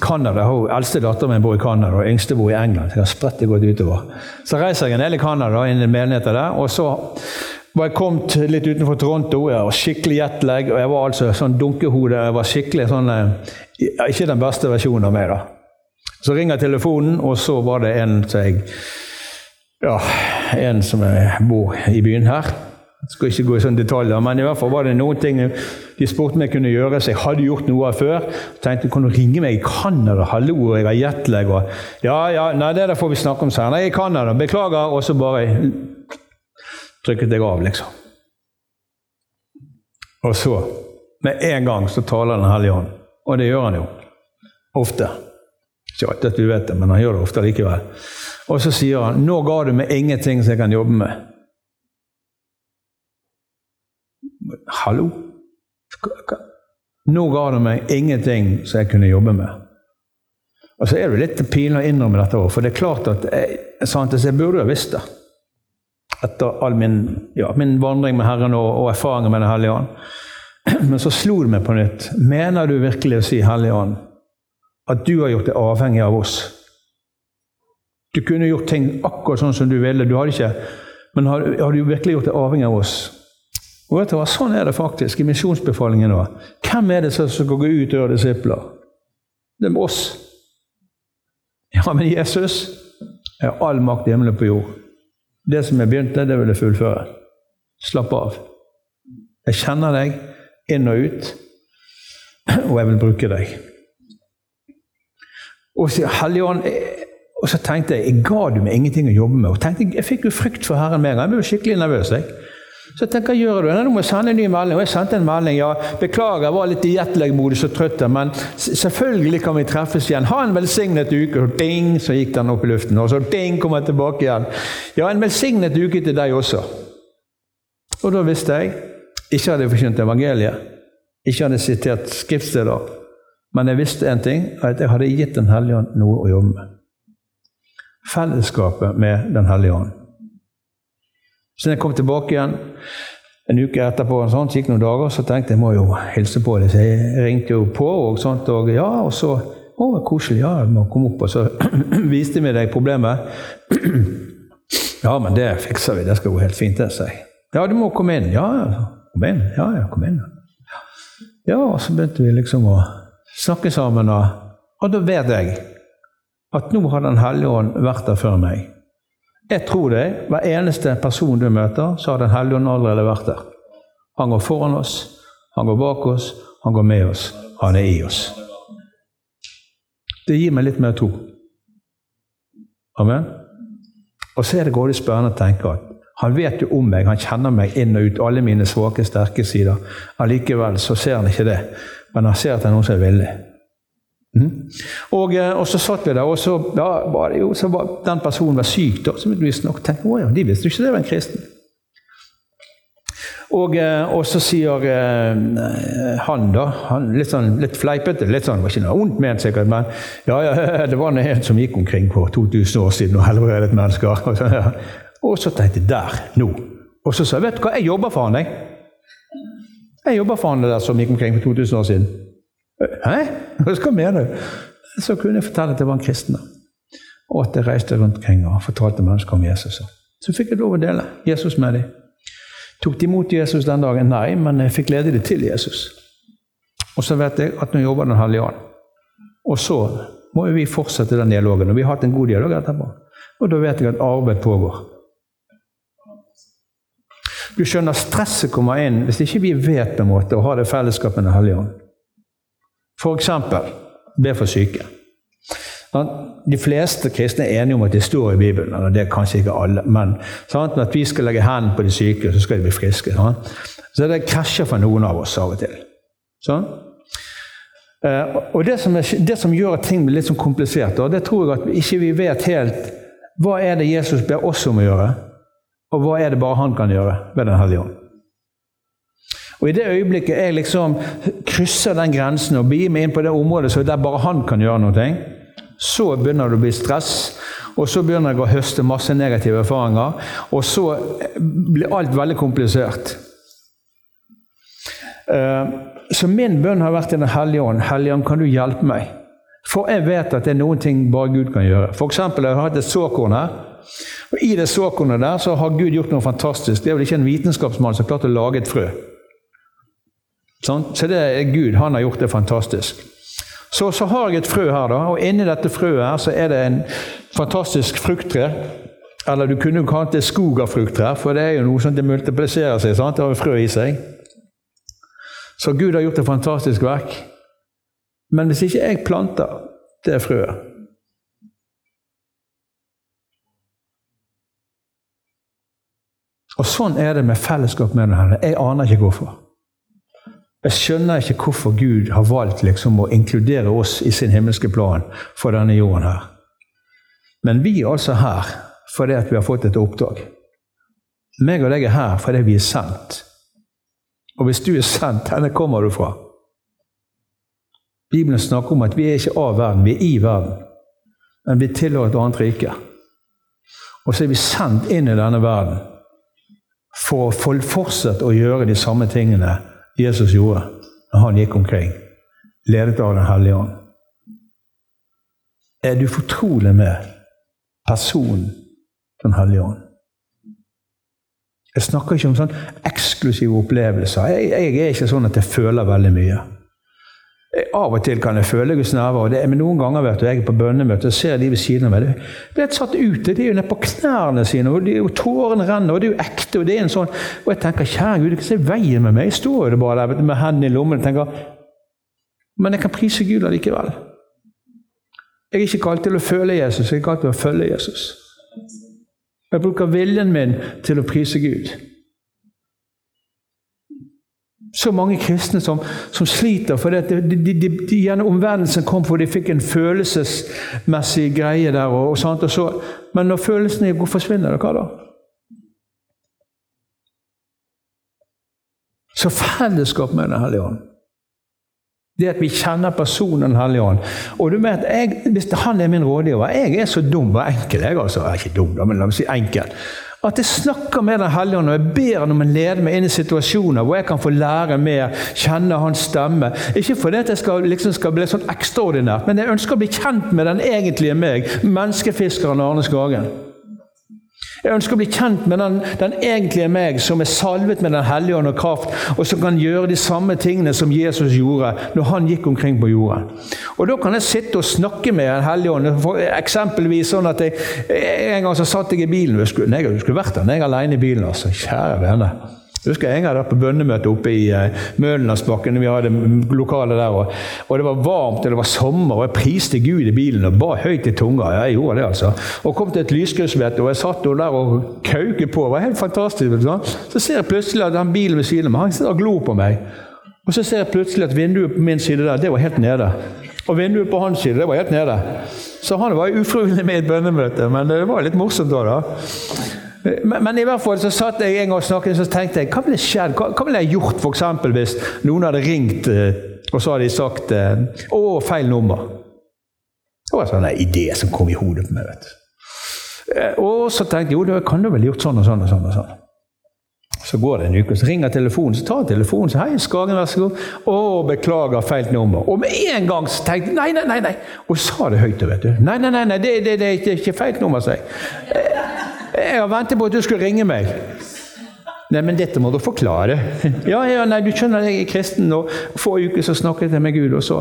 Canada. har eldste datteren min bor i Canada, og yngste bor i England. Så jeg spredt det godt utover. Så reiser jeg en del i Canada, inn i menigheter der. og så var jeg kommet litt utenfor Toronto. Jeg var skikkelig jetlag, og jeg var altså sånn dunkehode. Jeg var skikkelig sånn eh, Ikke den beste versjonen av meg, da. Så ringer telefonen, og så var det en som jeg Ja, en som jeg bor i byen her. Jeg skal ikke gå i sånne detaljer, men i hvert fall var det noen ting de spurte om jeg kunne gjøre, så jeg hadde gjort noe av før. Jeg tenkte kan du ringe meg i Canada? Hallo, jeg har jetlag. ja, ja, nei, det der får vi snakke om senere. Nei, i Canada. Beklager. Og så bare trykket jeg av, liksom. Og så, med en gang, så taler Den hellige ånd. Og det gjør han jo. Ofte. Ikke alltid at du vet det, men han gjør det ofte likevel. Og så sier han 'Nå ga du meg ingenting som jeg kan jobbe med'. Hallo? Nå ga det meg ingenting som jeg kunne jobbe med. Og så er det litt pinlig å innrømme dette òg, for det er klart at jeg, sant, jeg burde ha visst det etter all min, ja, min vandring med Herren og, og erfaringer med Den hellige ånd. Men så slo det meg på nytt. Mener du virkelig å si, Hellige ånd, at du har gjort det avhengig av oss? Du kunne gjort ting akkurat sånn som du ville, du hadde ikke, men har, har du virkelig gjort det avhengig av oss? Og vet du hva, Sånn er det faktisk i misjonsbefalingen nå. Hvem er det som skal gå ut og gjøre disipler? Det er oss. Ja, men Jesus er all makt i himmelen på jord. Det som jeg begynte, det vil jeg fullføre. Slapp av. Jeg kjenner deg inn og ut, og jeg vil bruke deg. Og så, Helligånd, og så tenkte jeg jeg ga du meg ingenting å jobbe med. Og tenkte, Jeg fikk jo frykt for Herren med en gang. Jeg ble skikkelig nervøs. jeg. Så jeg tenkte, hva gjør du? Nå må jeg sende en ny melding. Og jeg sendte en melding. ja, Beklager, jeg var litt i jetlag-modus og trøtt, men selvfølgelig kan vi treffes igjen. Ha en velsignet uke. Og ding, så gikk den opp i luften. Og så ding, kom jeg tilbake igjen. Ja, en velsignet uke til deg også. Og da visste jeg ikke hadde jeg forkynt evangeliet, ikke hadde jeg sitert skriftsteder, men jeg visste en ting, at jeg hadde gitt Den hellige ånd noe å jobbe med. Fellesskapet med Den hellige ånd. Så når jeg kom tilbake igjen en uke etterpå, og sånt, gikk noen dager, så tenkte jeg må jo hilse på dem. Så jeg ringte jo på, og sånt, og ja, og så å, koselig, ja, jeg må komme opp. Og så viste vi deg problemet. ja, men det fikser vi, det skal gå helt fint, det, sa jeg. Ja, du må komme inn. Ja, kom inn. Ja, ja, kom inn. Ja, og så begynte vi liksom å snakke sammen, og, og da vet jeg at nå har Den hellige ånd vært der før meg. Jeg tror det. Hver eneste person du møter, så har Den hellige ånd allerede vært der. Han går foran oss, han går bak oss, han går med oss. Han er i oss. Det gir meg litt mer tro. Amen. Og så er det grådig spørrende å tenke at han vet jo om meg, han kjenner meg inn og ut, alle mine svake, sterke sider. Allikevel så ser han ikke det, men han ser at det er noen som er villig. Mm. Og, eh, og, så satt vi der, og så, ja, var jo, så var den personen var syk. da, så vi nok tenkte, å ja, De visste ikke det var en kristen. Og, eh, og så sier eh, han, da, han litt, sånn, litt fleipete litt sånn, Det var ikke noe vondt ment, sikkert, men ja, ja, det var en som gikk omkring for 2000 år siden og helbredet mennesker. Og så, ja. og så tenkte jeg der, nå. Og så sa jeg vet du hva, jeg jobber for han, jeg. Jeg jobber for han der som gikk omkring for 2000 år siden. Hæ? Hva mener du? Så kunne jeg fortelle at jeg var en kristen. Og at jeg reiste rundt omkring og fortalte mennesker om Jesus. Så fikk jeg lov å dele Jesus med dem. Tok de imot Jesus den dagen? Nei, men jeg fikk lede dem til Jesus. Og så vet jeg at nå jobber Den hellige ånd. Og så må vi fortsette den dialogen. Og vi har hatt en god dialog etterpå. Og da vet jeg at arbeid pågår. Du skjønner, stresset kommer inn hvis ikke vi vet på en måte å ha det fellesskapet med Den hellige ånd. F.eks. be for syke. De fleste kristne er enige om at det står i Bibelen. og det er kanskje ikke alle, men sant? at vi skal legge hendene på de syke, så skal de bli friske. Sant? Så det krasjer for noen av oss av og til. Sånn? og det som, er, det som, gjør at ting blir litt sånn komplisert, og det tror jeg at ikke vi vet helt Hva er det Jesus ber oss om å gjøre, og hva er det bare han kan gjøre ved Den hellige ånd? Og I det øyeblikket jeg liksom krysser den grensen og begir meg inn på det området så der bare han kan gjøre noe, så begynner det å bli stress. Og så begynner jeg å høste masse negative erfaringer. Og så blir alt veldig komplisert. Eh, så min bønn har vært til Den hellige ånd. Hellige ånd, kan du hjelpe meg? For jeg vet at det er noen ting bare Gud kan gjøre. Eksempel, jeg har hatt et såkorn her. Og I det såkornet der så har Gud gjort noe fantastisk. Det er vel ikke en vitenskapsmann som har klart å lage et frø. Så det er Gud. Han har gjort det fantastisk. Så, så har jeg et frø her, da, og inni dette frøet her så er det en fantastisk frukttre. Eller du kunne jo kalt det skog av frukttrær, for det er jo noe som det multipliserer seg. sant? Det har jo frø i seg. Så Gud har gjort et fantastisk verk. Men hvis ikke jeg planter det frøet Og sånn er det med fellesskap med den Jeg aner ikke hvorfor. Jeg skjønner ikke hvorfor Gud har valgt liksom å inkludere oss i sin himmelske plan for denne jorden her. Men vi er altså her fordi at vi har fått et oppdrag. Meg og deg er her fordi vi er sendt. Og hvis du er sendt, denne kommer du fra? Bibelen snakker om at vi er ikke av verden, vi er i verden. Men vi tilhører et annet rike. Og så er vi sendt inn i denne verden for å fortsette å gjøre de samme tingene Jesus gjorde når han gikk omkring, ledet av Den hellige ånd. Er du fortrolig med personen Den hellige ånd? Jeg snakker ikke om sånn eksklusive opplevelser. Jeg, jeg, er ikke sånn at jeg føler veldig mye. Av og til kan jeg føle Guds nærvær, men noen ganger vet du, jeg er på bønnemøte og ser de ved siden av meg. De blir satt ute. De er jo nede på knærne sine, og, de, og tårene renner, og det er jo ekte. Og det er en sånn, og jeg tenker, kjære Gud, hva er veien med meg? Jeg står jo bare der med hendene i lommen og tenker Men jeg kan prise Gud allikevel. Jeg er ikke kalt til å føle Jesus, jeg er kalt til å følge Jesus. Jeg bruker viljen min til å prise Gud. Så mange kristne som, som sliter fordi de, de, de, de, gjennom omvendelsen kom fordi de fikk en følelsesmessig greie der. Og, og, og så, men når følelsene går, forsvinner det, hva da? Så fellesskap med Den hellige ånd Det at vi kjenner personen Den hellige ånd. Og du vet, jeg, Hvis han er min rådgiver Jeg er så dum og enkel. Jeg, altså, jeg er ikke dum, men la meg si enkel. At jeg snakker med Den hellige ånd og jeg ber han om å lede meg inn i situasjoner hvor jeg kan få lære mer, kjenne hans stemme. Ikke fordi at jeg skal, liksom skal bli sånn ekstraordinært, men jeg ønsker å bli kjent med den egentlige meg, menneskefiskeren Arne Skagen. Jeg ønsker å bli kjent med den, den, egentlige meg, som er salvet med Den hellige ånd og kraft, og som kan gjøre de samme tingene som Jesus gjorde når han gikk omkring på jorden. Og Da kan jeg sitte og snakke med Den hellige ånd. Eksempelvis sånn at jeg, En gang så satt jeg i bilen. Jeg skulle, jeg skulle vært der jeg alene i bilen. altså. Kjære venner. Jeg husker en gang jeg var på bønnemøte oppe i uh, Mølenlandsbakken. Vi hadde lokale der, og, og, det var varmt og det var sommer, og jeg priste Gud i bilen og ba høyt i tunga. Ja, Jeg gjorde det, altså. Og kom til et lyskryss, og jeg satt der og kauket på. Det var helt fantastisk. Sånn. Så ser jeg plutselig at den bilen ved siden av meg han sitter og glor på meg. Og så ser jeg plutselig at vinduet på min side der, det var helt nede. Og vinduet på hans side, det var helt nede. Så han var ufrivillig med i et bønnemøte, men det var litt morsomt da. da. Men, i hvert fall så satt jeg en gang og snakket så tenkte jeg, hva ville skjedd? Hva, hva ville jeg gjort for eksempel, hvis noen hadde ringt eh, og så hadde de sagt eh, 'Å, feil nummer'? Det var en sånn idé som kom i hodet på meg. vet du. Eh, og så tenkte jeg jo, da kan du vel gjort sånn og sånn og sånn. og sånn. Så går det en uke, så ringer telefonen, så tar telefonen så 'Hei, Skagen, vær så god.' 'Å, beklager, feil nummer.' Og med en gang så tenkte jeg nei, nei, nei. nei. Og sa det høyt. vet du. 'Nei, nei, nei, nei det, det, det, det er ikke feil nummer', sa jeg. Jeg har ventet på at du skulle ringe meg. Nei, men dette må du forklare. Ja, ja, nei, du skjønner, jeg er kristen, og få uker så snakket jeg med Gud, og så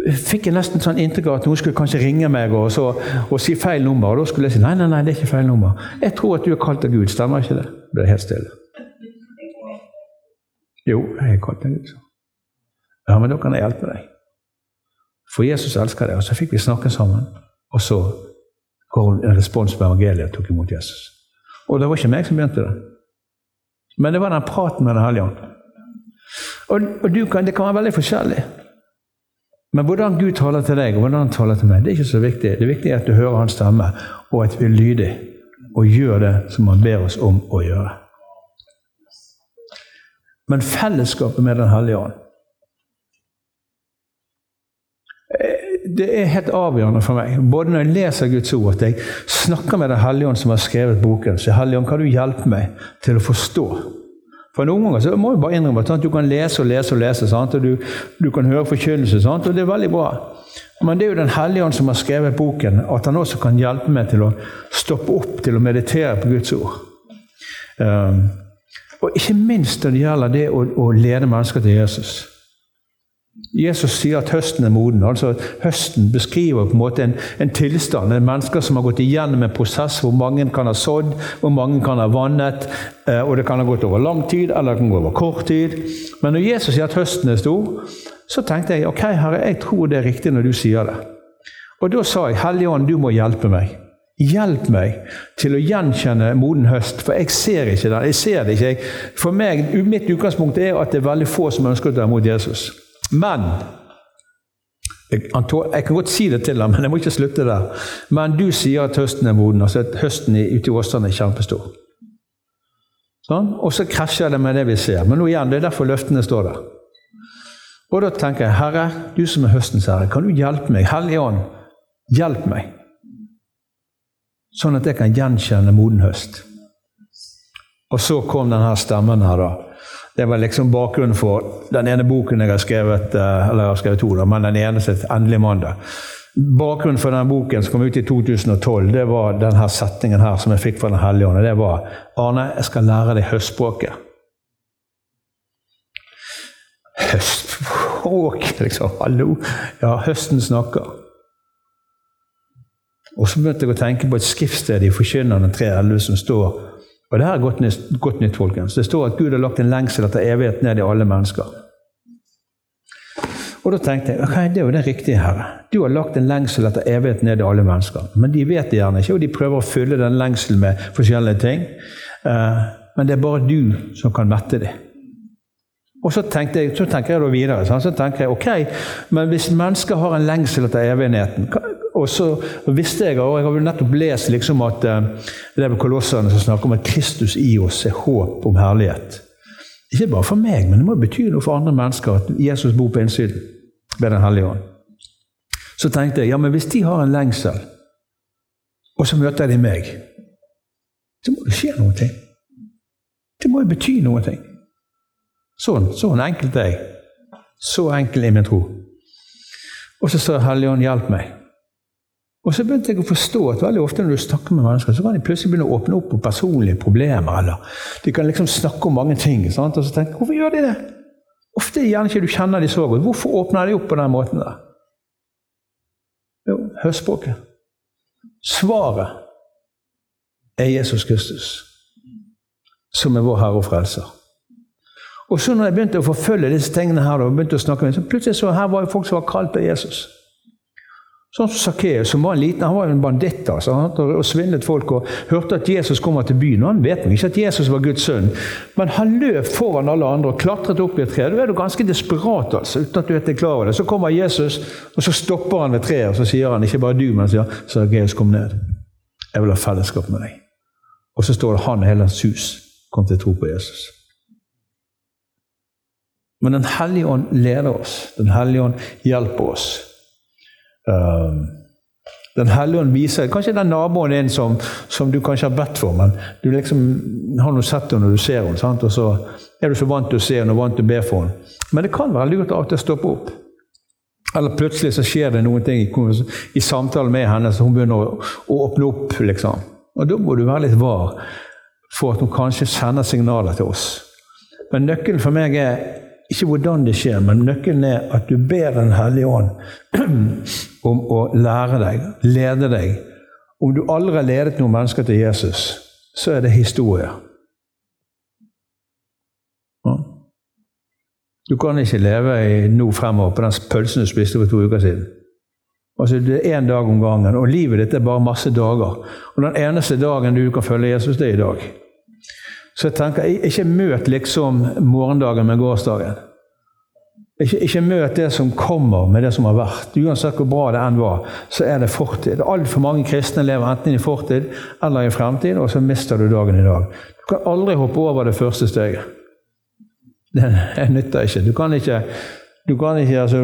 fikk jeg nesten sånn inntrykk av at noen skulle kanskje ringe meg og, så, og, si feil nummer. Og da skulle jeg si nei, nei, nei, det er ikke feil nummer. Jeg tror at du er kalt av Gud, stemmer ikke det? Det ble helt stille. Jo, jeg er kalt av Gud. Ja, men da kan jeg hjelpe deg. For Jesus elsker deg. Og så fikk vi snakke sammen. Og så går en respons på evangeliet og tok imot Jesus. Og det var ikke meg som begynte det. Men det var den praten med Den hellige ånd. Og, og kan, det kan være veldig forskjellig. Men hvordan Gud taler til deg, og hvordan han taler til meg, det er ikke så viktig. Det viktige er at du hører hans stemme, og at vi er lydige og gjør det som han ber oss om å gjøre. Men fellesskapet med Den hellige ånd det er helt avgjørende for meg, både når jeg leser Guds ord, at jeg snakker med Den hellige ånd som har skrevet boken. Så Hellige ånd, kan du hjelpe meg til å forstå? For noen ganger så må jeg bare innrømme at du kan lese og lese og lese, sant? og du, du kan høre forkynnelse, og det er veldig bra. Men det er jo Den hellige ånd som har skrevet boken, at han også kan hjelpe meg til å stoppe opp til å meditere på Guds ord. Um, og ikke minst når det gjelder det å, å lede mennesker til Jesus. Jesus sier at høsten er moden. altså Høsten beskriver på en måte en, en tilstand. En mennesker som har gått igjennom en prosess hvor mange kan ha sådd, hvor mange kan ha vannet. Eh, og Det kan ha gått over lang tid, eller det kan gå over kort tid. Men når Jesus sier at høsten er stor, så tenkte jeg ok, herre, jeg tror det er riktig når du sier det. Og da sa jeg, Hellige Ånd, du må hjelpe meg. Hjelp meg til å gjenkjenne moden høst, for jeg ser ikke den. Jeg ser det ikke. For meg, Mitt utgangspunkt er at det er veldig få som ønsker å ta imot Jesus. Men jeg, jeg, kan godt si det til ham, men jeg må ikke slutte der. Men du sier at høsten er moden, altså at høsten ute i Åsane er kjempestor. Sånn? Og så krasjer det med det vi ser. Men nå igjen, det er derfor løftene står der. Og da tenker jeg, Herre, du som er høstens herre, kan du hjelpe meg? Hellige Ånd, hjelp meg. Sånn at jeg kan gjenkjenne moden høst. Og så kom denne stemmen her, da. Det var liksom bakgrunnen for den ene boken jeg har skrevet, eh, eller jeg har skrevet to, da, men den ene som 'Endelig mandag'. Bakgrunnen for den boken som kom ut i 2012, det var denne setningen her som jeg fikk fra Den hellige ånd. Det var 'Arne, jeg skal lære deg høstspråket'. Høstspråk, liksom. Hallo! Ja, høsten snakker. Og så begynte jeg å tenke på et skriftsted i Forkynnerne 3.11 som står og det her er godt nytt, godt nytt, folkens. Det står at Gud har lagt en lengsel etter evighet ned i alle mennesker. Og da tenkte jeg ok, det er jo det riktige, Herre. Du har lagt en lengsel etter evighet ned i alle mennesker. Men de vet det gjerne ikke, og de prøver å fylle den lengselen med forskjellige ting. Uh, men det er bare du som kan mette dem. Og så, jeg, så, tenker jeg da videre. Så tenker jeg, ok, Men hvis mennesker har en lengsel etter evigheten, og så visste jeg, og jeg har nettopp lest liksom at eh, det er kolosserne som snakker om at Kristus i oss er håp om herlighet. Ikke bare for meg, men det må bety noe for andre mennesker at Jesus bor på innsiden. ved Den hellige ånd. Så tenkte jeg ja, men hvis de har en lengsel, og så møter de meg, så må det skje noe. Det må jo bety noe. Sånn, sånn enkelt er jeg. Så enkel er min tro. Og så sa Helligånd, hjelp meg. Og så begynte jeg å forstå at veldig ofte når du snakker med mennesker, så kan de plutselig begynne å åpne opp på personlige problemer. eller De kan liksom snakke om mange ting. Sant? Og så tenker jeg, hvorfor gjør de det? Ofte gjerne ikke du kjenner de så godt. Hvorfor åpner de opp på den måten der? Jo, hør språket. Svaret er Jesus Kristus, som er vår Herre og Frelser. Og så når jeg begynte å forfølge disse tingene her, og begynte å snakke med dem, så plutselig så her var jo folk som var kalt av Jesus. Sånn som Sakkeus, som var en liten, han var jo en banditt altså, og svindlet folk og hørte at Jesus kommer til byen. og Han vet ikke at Jesus var Guds sønn, men han løp foran alle andre og klatret opp i et tre. Da er du ganske desperat, altså, uten at du er klar over det. Så kommer Jesus, og så stopper han ved treet, og så sier han ikke bare du, men han sier Sakkeus, kom ned. Jeg vil ha fellesskap med deg. Og så står det han og hele hans hus kom til å tro på Jesus. Men Den hellige ånd leder oss. Den hellige ånd hjelper oss. Ehm, den hellige ånd viser Kanskje den naboen din som, som, du kanskje har bedt for, men du liksom har nå sett henne når du ser henne. Og så er du så vant til å se henne og vant til å be for henne. Men det kan være lurt av og til å opp. Eller plutselig så skjer det noen ting i, i samtalen med henne, så hun begynner å, å, åpne opp. liksom. Og Da må du være litt var for at hun kanskje sender signaler til oss. Men nøkkelen for meg er ikke hvordan det skjer, men nøkkelen er at du ber Den hellige ånd om å lære deg, lede deg. Om du aldri har ledet noen mennesker til Jesus, så er det historie. Du kan ikke leve i nå fremover på den pølsen du spiste for to uker siden. Altså Det er én dag om gangen, og livet ditt er bare masse dager. Og Den eneste dagen du kan følge Jesus, det er i dag. Så jeg tenker, ikke møt liksom morgendagen med gårsdagen. Ikke, ikke møt det som kommer, med det som har vært. Uansett hvor bra det enn var, så er det fortid. Altfor mange kristne lever enten i fortid eller i fremtid, og så mister du dagen i dag. Du kan aldri hoppe over det første steget. Det, nytter ikke. Du kan ikke, du kan ikke altså,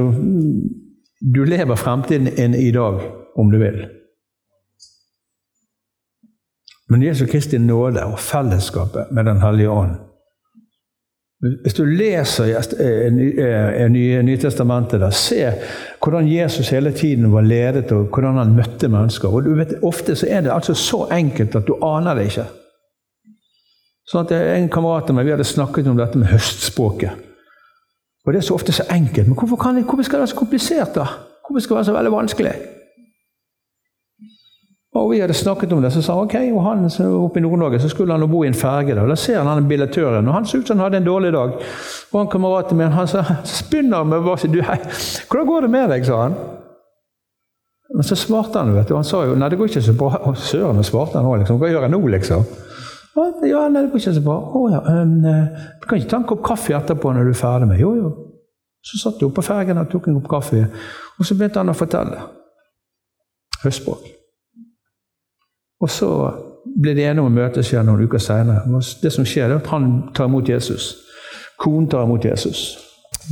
Du lever fremtiden inn i dag, om du vil. Men Jesu Kristi nåde og fellesskapet med Den hellige ånd Hvis du leser i Nytestamentet, der, se hvordan Jesus hele tiden var ledet, og hvordan han møtte mennesker. Og du vet, Ofte så er det altså så enkelt at du aner det ikke. Sånn at En kamerat av meg vi hadde snakket om dette med høstspråket. Og Det er så ofte så enkelt. Men hvorfor, kan, hvorfor skal det være så komplisert? da? Hvorfor skal det være så veldig vanskelig? Og Vi hadde snakket om det, så sa han ok, og han oppe i Nord-Norge så skulle han bo i en ferge. Da, da ser han han billettøren, og han så ut som han hadde en dårlig dag. Og han kameraten min han sa, spinner med hva du, hei, 'Hvordan går det med deg?' sa han. Men så svarte han, vet du. Han sa jo 'Nei, det går ikke så bra'. Å, søren, svarte han òg, liksom. 'Hva gjør jeg nå', liksom? Ja, nei, det går ikke så bra. Å ja, um, du kan ikke ta en kopp kaffe etterpå når du er ferdig med Jo, jo. Så satt du oppe på fergen og tok en kopp kaffe, og så begynte han å fortelle. Høstspråk. Og så ble de enige om å møtes igjen noen uker senere. Det som skjer, er at han tar imot Jesus. Konen tar imot Jesus.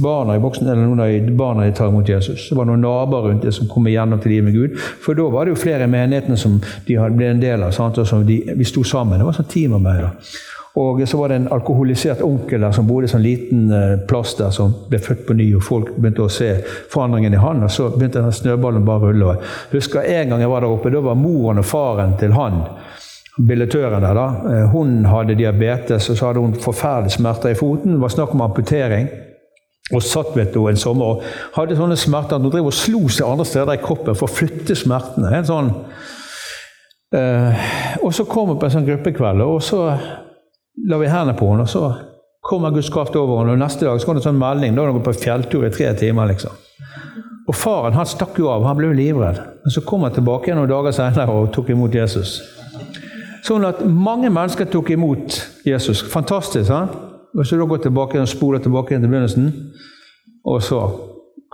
Barna i boksen, eller noen av barna tar imot Jesus. Det var noen naboer rundt det som kom igjennom til livet med Gud. For da var det jo flere i menighetene som de ble en del av. Sant? Og som de, vi sto sammen. Det var sånn teamarbeid. Og så var det en alkoholisert onkel der som bodde i sånn liten eh, plass der, som ble født på ny, og folk begynte å se forandringen i han, og så begynte den snøballen bare å rulle. Jeg husker en gang jeg var der oppe, da var moren og faren til han, billettøren der, da, eh, hun hadde diabetes, og så hadde hun forferdelige smerter i foten. Det var snakk om amputering. Og satt vet du, en sommer og hadde sånne smerter at hun drev og slo seg andre steder i kroppen for å flytte smertene. En sånn, eh, og så kom hun på en sånn gruppekveld, og så la vi hendene på henne, og så kommer Guds kraft over henne. Og neste dag så kom det en sånn melding. Da hadde hun gått på fjelltur i tre timer. liksom. Og faren han stakk jo av, han ble livredd. Men så kom han tilbake igjen noen dager senere og tok imot Jesus. Sånn at mange mennesker tok imot Jesus. Fantastisk. sant? Hvis du da går tilbake og spoler tilbake til begynnelsen, og så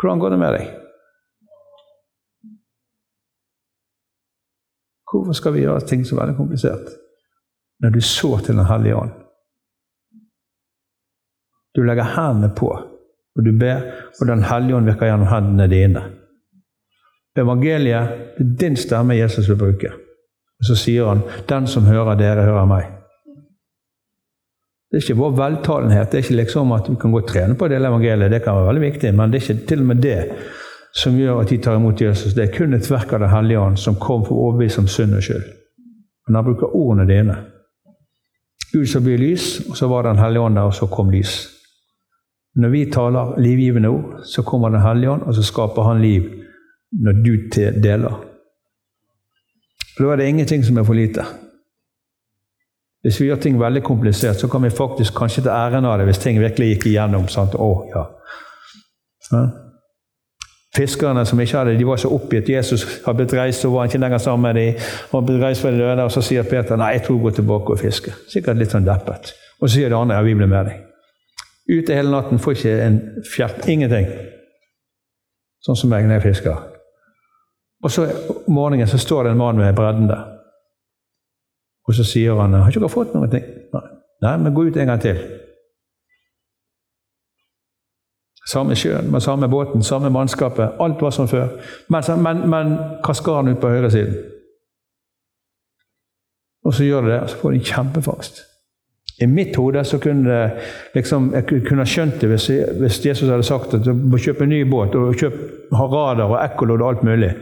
Hvordan går det med deg? Hvorfor skal vi gjøre ting så veldig komplisert? Når du så til Den hellige ånd. Du legger hendene på, Og du ber, og Den hellige ånd virker gjennom hendene dine. Evangeliet det er din stemme Jesus vil bruke. Og Så sier han 'Den som hører dere, hører meg'. Det er ikke vår veltalenhet. Det er ikke liksom at vi kan gå og trene på å dele evangeliet. Det kan være veldig viktig, men det er ikke til og med det som gjør at de tar imot Jesus. Det er kun et verk av Den hellige ånd som kom for å overbevise om synd og skyld. Men han bruker ordene dine. Gud som blir lys, og så var Den hellige ånd der, og så kom lys. Når vi taler livgivende ord, så kommer Den hellige ånd, og så skaper han liv når du deler. For Da er det ingenting som er for lite. Hvis vi gjør ting veldig komplisert, så kan vi faktisk kanskje ta æren av det hvis ting virkelig gikk igjennom. Sant? Å, ja. ja. Fiskerne som ikke hadde, de var så oppgitt. Jesus har blitt reist, og var han ikke lenger sammen med dem. Han ble reist fra de døde, og Så sier Peter nei, jeg tror jeg går tilbake og fisker. Sikkert litt sånn deppet. Og så sier det andre ja, vi blir med deg. Ute hele natten, får ikke en fjert. Ingenting. Sånn som meg når jeg fisker. Og så om morgenen så står det en mann ved bredden der. Og så sier han 'Har ikke dere fått noe?' Nei, men gå ut en gang til. Samme sjøen, med samme båten, samme mannskapet. Alt var som før. Men, men, men kaskaren ut på høyresiden. Og så gjør det det, og så får de en kjempefangst. I mitt hode så kunne liksom, jeg kunne skjønt det hvis, hvis, Jesus hadde sagt at du må kjøpe en ny båt og kjøpe, ha radar og ekkolodd og alt mulig.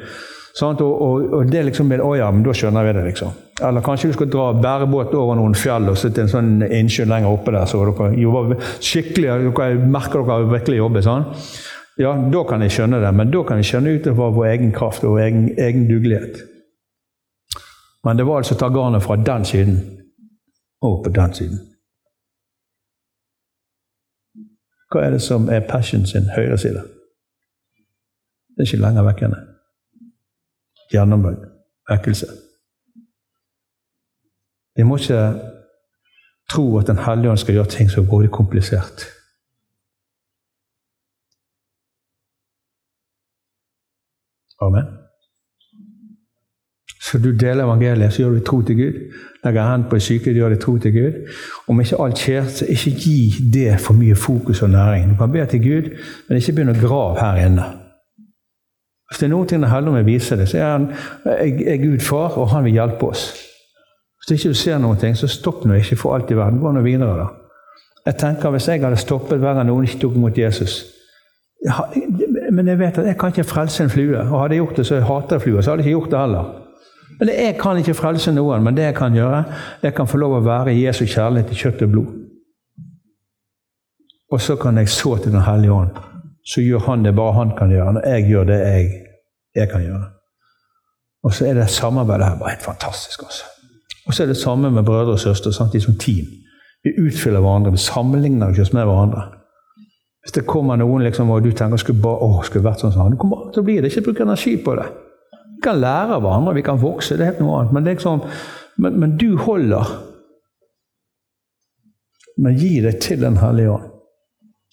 Og, og, og, det liksom Å ja, men da skjønner vi det, liksom. Eller kanskje du skal dra bærebåt over noen fjell og sitte i en sånn innsjø lenger oppe der, så dere jobber skikkelig, dere merker dere virkelig jobber. sånn. Ja, da kan jeg skjønne det, men da kan jeg skjønne ut vår egen kraft og egen, egen dugelighet. Men det var altså å ta garnet fra den siden og på den siden. Hva er det som er passion sin høyre side? Det er ikke lenger vekk enn Vekkelse. Vi må ikke tro at Den hellige ånd skal gjøre ting så grådig komplisert. Amen. Så du deler evangeliet, så gjør du tro til Gud. Legger hendene på syke, gjør det tro til Gud. Om ikke alt skjer, så ikke gi det for mye fokus og næring. Du kan be til Gud, men ikke begynn å grave her inne. Hvis det er noen ting det hellige ånd å vise deg, så er han er Gud far, og han vil hjelpe oss. Hvis ikke du ser noen ting, så stopp nå ikke for alt i verden. Gå nå videre, da. Jeg tenker Hvis jeg hadde stoppet hver gang noen ikke tok imot Jesus Men jeg vet at jeg kan ikke frelse en flue. Og hadde jeg gjort det, så jeg hater fluer, så hadde jeg ikke gjort det heller. Men Jeg kan ikke frelse noen, men det jeg kan gjøre, jeg kan få lov å være Jesu kjærlighet i kjøtt og blod. Og så kan jeg så til Den hellige ånd. Så gjør han det bare han kan gjøre, når jeg gjør det jeg, jeg kan gjøre. Og så er det samarbeidet her bare helt fantastisk. også. Og så er det samme med brødre og søstre, de som team. Vi utfyller hverandre, vi sammenligner oss med hverandre. Hvis det kommer noen liksom, og du tenker skulle bare, å, skulle vært sånn som han, så blir det ikke bruk energi på det. Vi kan lære av hverandre, vi kan vokse, det er helt noe annet. Men, liksom, men, men du holder. Men gi deg til Den hellige ånd.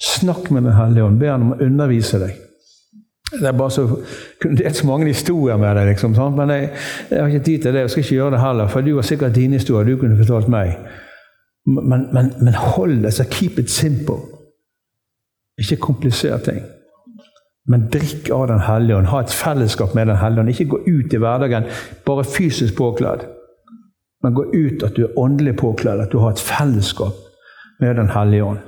Snakk med Den hellige ånd. Be han om å undervise deg. Det er bare så, kunne delt så mange historier med deg, liksom, sant? men jeg, jeg, har ikke tid til det. Jeg skal ikke gjøre det heller, for du har sikkert dine historier du kunne fortalt meg. Men, men, men hold det, så keep it simple. Ikke komplisere ting. Men drikk av Den hellige ånd. Ha et fellesskap med Den hellige ånd. Ikke gå ut i hverdagen bare fysisk påkledd, men gå ut at du er åndelig påkledd. At du har et fellesskap med Den hellige ånd.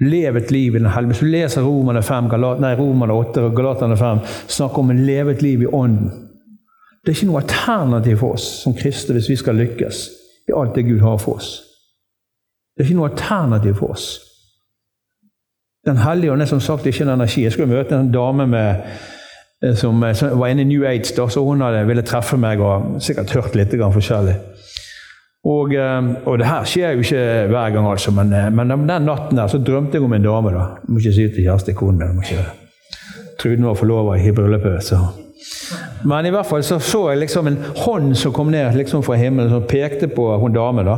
Lev et liv i Den hellige Hvis du leser Romerne 5, Galat, nei, Romerne 8 og Galaterne 5, snakker om å leve et liv i Ånden. Det er ikke noe alternativ for oss som kristne hvis vi skal lykkes i alt det Gud har for oss. Det er ikke noe alternativ for oss. Den hellige ånd er som sagt ikke en energi. Jeg skulle møte en dame med, eh, som, eh, som, var inne i New Age, da, så hun hadde, ville treffe meg og sikkert hørt litt forskjellig. Og, eh, og, det her skjer jo ikke hver gang, altså, men, men den natten der så drømte jeg om en dame. da. Jeg må ikke si det til kjæreste konen min. må ikke Trude var forlova i bryllupet. så... Men i hvert fall så, så jeg liksom en hånd som kom ned liksom fra himmelen, som pekte på hun dame da,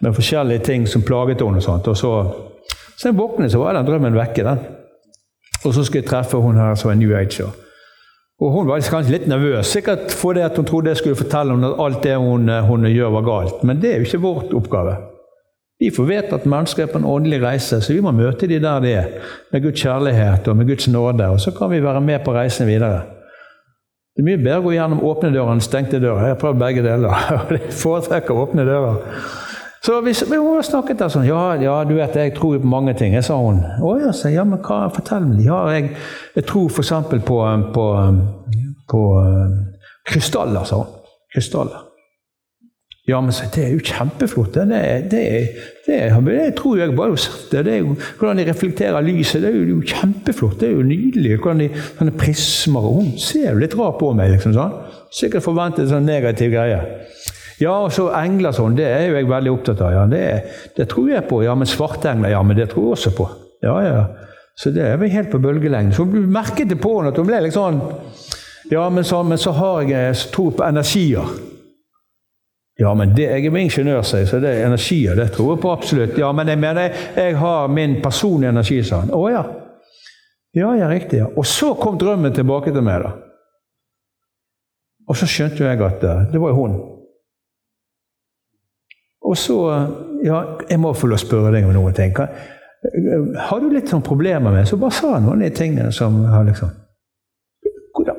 med forskjellige ting som plaget henne. og sånt, og så så jeg våknet, så var den drømmen vekke. den. Og så skulle jeg treffe hun her som er New Age. Og Hun var kanskje litt nervøs, sikkert fordi hun trodde jeg skulle fortelle henne at alt det hun, hun, gjør, var galt. Men det er jo ikke vårt oppgave. Vi får vite at mennesker er på en åndelig reise, så vi må møte de der de er. Med Guds kjærlighet og med Guds nåde. Og så kan vi være med på reisen videre. Det er mye bedre å gå gjennom åpne dører enn stengte dører. Jeg har prøvd begge deler. og Jeg foretrekker åpne dører. Så vi, vi snakket der sånn ja, ja, du vet, jeg tror på mange ting. Sa hun. Å ja, så, ja, men hva, fortell meg. Ja, jeg, jeg tror f.eks. på, på, på krystaller, sa hun. Krystaller. Ja, men så, det er jo kjempeflott. Det, det, det, det tror jeg bare har sett det. er jo, hvordan de reflekterer lyset. Det er jo, kjempeflott. Det er jo nydelig. Hvordan de, sånne prismer Hun ser jo litt rart på meg. liksom sånn. Sikkert forventet en sånn negativ greie. Ja, og så engler sånn, det er jo jeg veldig opptatt av. ja, det, det tror jeg på. Ja, men svartengler, ja, men det tror jeg også på. Ja, ja. Så det er vi helt på bølgelengde. Så du merket det på henne at hun ble litt sånn Ja, men så, men så har jeg tro på energier. Ja, men det, jeg er ingeniør, sier så det er energier. Det tror jeg på absolutt. Ja, men jeg mener jeg, jeg har min personlige energi, sa han. Å ja. Ja, ja, riktig. ja. Og så kom drømmen tilbake til meg, da. Og så skjønte jo jeg at det var jo hun. Og så Ja, jeg må få lov å spørre deg om noen ting. Har du litt sånn problemer med Så bare sa han noen av de tingene som har liksom hvordan,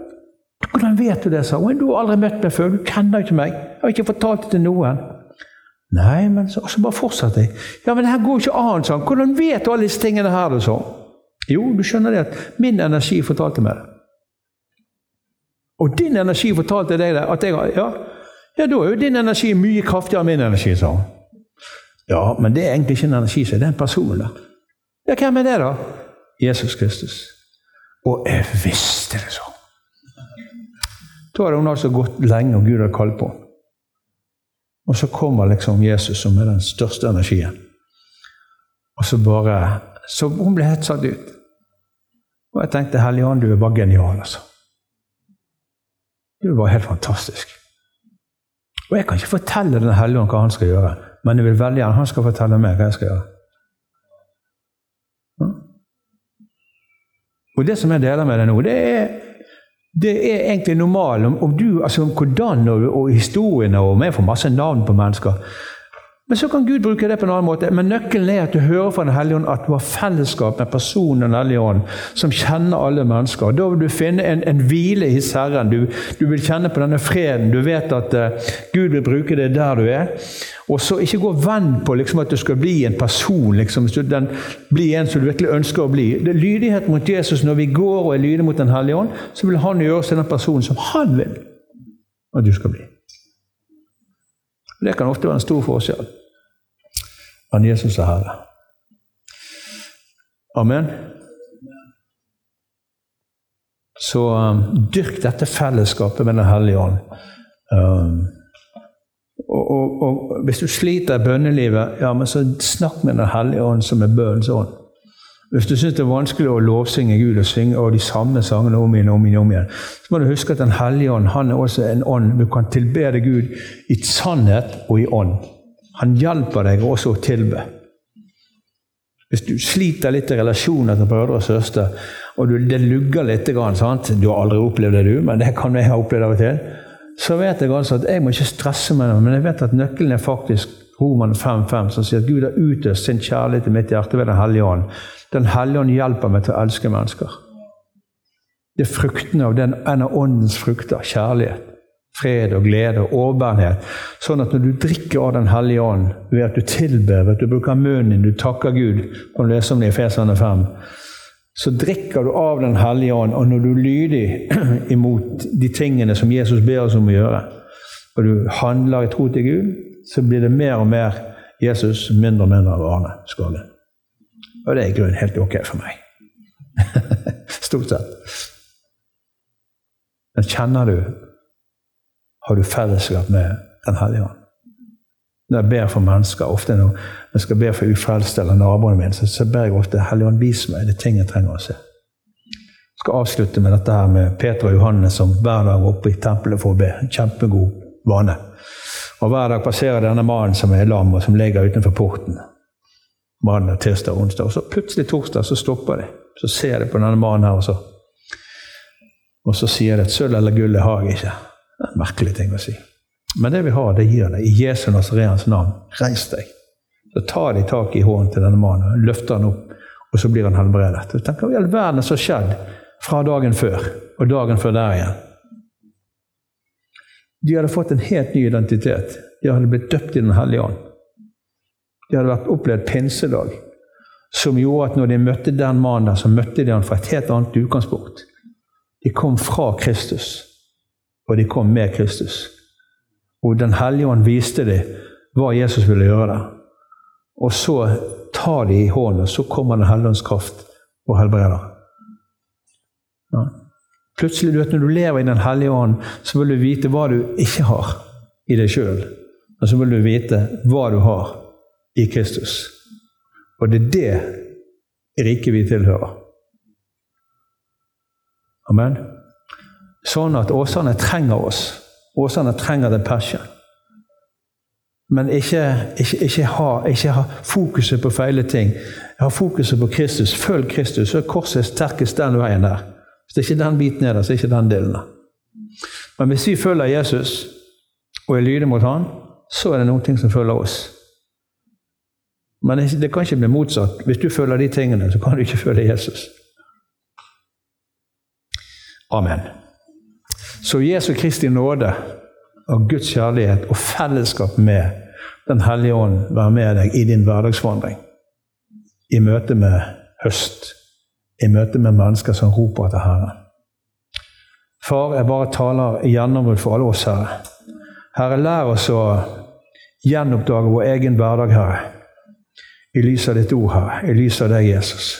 hvordan vet du det, sa hun. Du har aldri møtt meg før. Du kjenner ikke meg. Jeg har ikke fortalt det til noen. Nei, men så, så bare fortsatte jeg. Ja, men det her går ikke an, han. Hvordan vet du alle disse tingene her, sa Jo, du skjønner det at min energi fortalte meg det. Og din energi fortalte deg det. At jeg, ja, ja, da er jo din energi mye kraftigere enn min energi, sa hun. Ja, men det er egentlig ikke en energi, så det er en person. da. Ja, hvem er det, da? Jesus Kristus. Og jeg visste det sånn. Da hadde hun altså gått lenge, og Gud hadde kalt på. Og så kommer liksom Jesus, som er den største energien. Og så bare Så hun ble helt satt ut. Og jeg tenkte Hellige Ånd, du er bare genial, altså. Du er bare helt fantastisk. Og jeg kan ikke fortelle Den hellige ånd hva han skal gjøre, men jeg vil veldig gjerne han skal fortelle meg hva jeg skal gjøre. Og det som jeg deler med deg nå, det er, det er egentlig normalt. Om, om, du, altså om hvordan og, og historiene og Jeg får masse navn på mennesker. Men så kan Gud bruke det på en annen måte. Men nøkkelen er at du hører fra Den hellige ånd at du har fellesskap med personen Den hellige ånd, som kjenner alle mennesker. Da vil du finne en, en hvile i Herren. Du, du, vil kjenne på denne freden. Du vet at uh, Gud vil bruke det der du er. Og så ikke gå venn på liksom, at du skal bli en person, liksom, den, bli en som du virkelig ønsker å bli. Det er lydighet mot Jesus når vi går og er lydige mot Den hellige ånd, så vil han gjøre oss til den personen som han vil at du skal bli. Det kan ofte være en stor forskjell enn Jesus er Herre. Amen. Så um, dyrk dette fellesskapet med Den hellige ånd. Um, og, og, og, hvis du sliter i bønnelivet, ja, men så snakk med Den hellige ånd, som er bønnens ånd. Hvis du syns det er vanskelig å lovsynge Gud og synge og de samme sangene om igjen om igjen, om igjen, så må du huske at Den hellige ånd han er også en ånd du kan tilbede Gud i sannhet og i ånd. Han hjelper deg også å tilbe. Hvis du sliter litt i relasjoner til brødre og søstre, og det lugger litt sant? Du har aldri opplevd det, du, men det kan jeg ha opplevd av og til. Så vet jeg altså at jeg må ikke stresse med det, men jeg vet at nøkkelen er faktisk Roman 5.5, som sier at Gud har utøst sin kjærlighet i mitt hjerte ved Den hellige ånd. Den hellige ånd hjelper meg til å elske mennesker. Det er fruktene av den, en av åndens frukter. Kjærlighet fred og glede og overbærenhet. Sånn at når du drikker av Den hellige ånd, ved at du tilber, ved at du bruker munnen din, du takker Gud, kan du lese om det i fesene 5, så drikker du av Den hellige ånd. Og når du er lydig imot de tingene som Jesus ber oss om å gjøre, og du handler i tro til Gud, så blir det mer og mer Jesus, mindre og mindre av Arne Skogen. Og det er i grunnen helt ok for meg. Stort sett. Men kjenner du har du fellesskap med Den hellige ånd. Når jeg ber for mennesker, ofte når jeg skal be for ufrelste eller naboene mine, så, så ber jeg ofte Hellige ånd, vis meg det ting jeg trenger å se. Jeg skal avslutte med dette her med Peter og Johannes som hver dag er oppe i tempelet for å be. En kjempegod vane. Og Hver dag passerer denne mannen som er lam, og som ligger utenfor porten. Mandag, tirsdag, onsdag. Og så plutselig torsdag så stopper de. Så ser de på denne mannen her, og så, og så sier de at sølv eller gull har jeg ikke. Det er en merkelig ting å si. Men det vi har, det gir deg. I Jesu Nazareans navn, reis deg. Så tar de tak i hånden til denne mannen løfter han opp, og så blir han helbredet. Og tenker, Hva i all verden som har skjedd fra dagen før og dagen før der igjen? De hadde fått en helt ny identitet. De hadde blitt døpt i Den hellige ånd. De hadde vært opplevd pinsedag, som gjorde at når de møtte den mannen der, så møtte de han fra et helt annet utgangspunkt. De kom fra Kristus, og de kom med Kristus. Og Den hellige ånd viste dem hva Jesus ville gjøre der. Og så tar de i hånden, og så kommer Den hellige ånds kraft og helbreder. Ja. Plutselig, du vet, Når du lever i Den hellige ånd, så vil du vite hva du ikke har i deg sjøl. Og så vil du vite hva du har i Kristus. Og det er det riket vi tilhører. Amen. Sånn at Åsane trenger oss. Åsane trenger den passion. Men ikke, ikke, ikke, ha, ikke ha fokuset på feile ting. Ha fokuset på Kristus. Følg Kristus, så er korset sterkest den veien der. Hvis det ikke er den biten er der, så er det ikke den delen der. Men hvis vi følger Jesus og er lydige mot Han, så er det noen ting som følger oss. Men det kan ikke bli motsatt. Hvis du følger de tingene, så kan du ikke følge Jesus. Amen. Så Jesu Kristi nåde og Guds kjærlighet og fellesskap med Den hellige ånd være med deg i din hverdagsvandring. I møte med høst. I møte med mennesker som roper til Herren. Far, jeg bare taler gjennombrudd for alle oss, Herre. Herre, lær oss å gjenoppdage vår egen hverdag, Herre. I lys av ditt ord, Herre. I lys av deg, Jesus.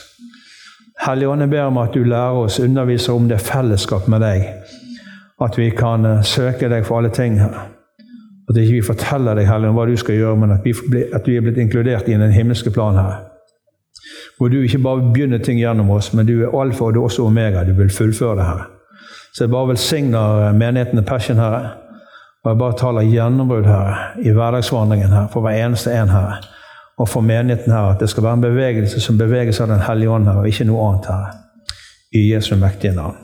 Hellige Ånd, jeg ber om at du lærer oss, underviser om det fellesskap med deg. At vi kan eh, søke deg for alle ting. her. At ikke vi forteller deg heller om hva du skal gjøre, men at vi, at vi er blitt inkludert i den himmelske plan her. Hvor du ikke bare begynner ting gjennom oss, men du er alfa og du er også omega. Du vil fullføre det her. Så jeg bare velsigner eh, menigheten i Passion, Herre. Og jeg bare taler gjennombrudd her i hverdagsvandringen her for hver eneste en her og for menigheten her at det skal være en bevegelse som beveges av Den hellige ånd her, og ikke noe annet her. I Jesu mektige navn.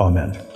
Amen.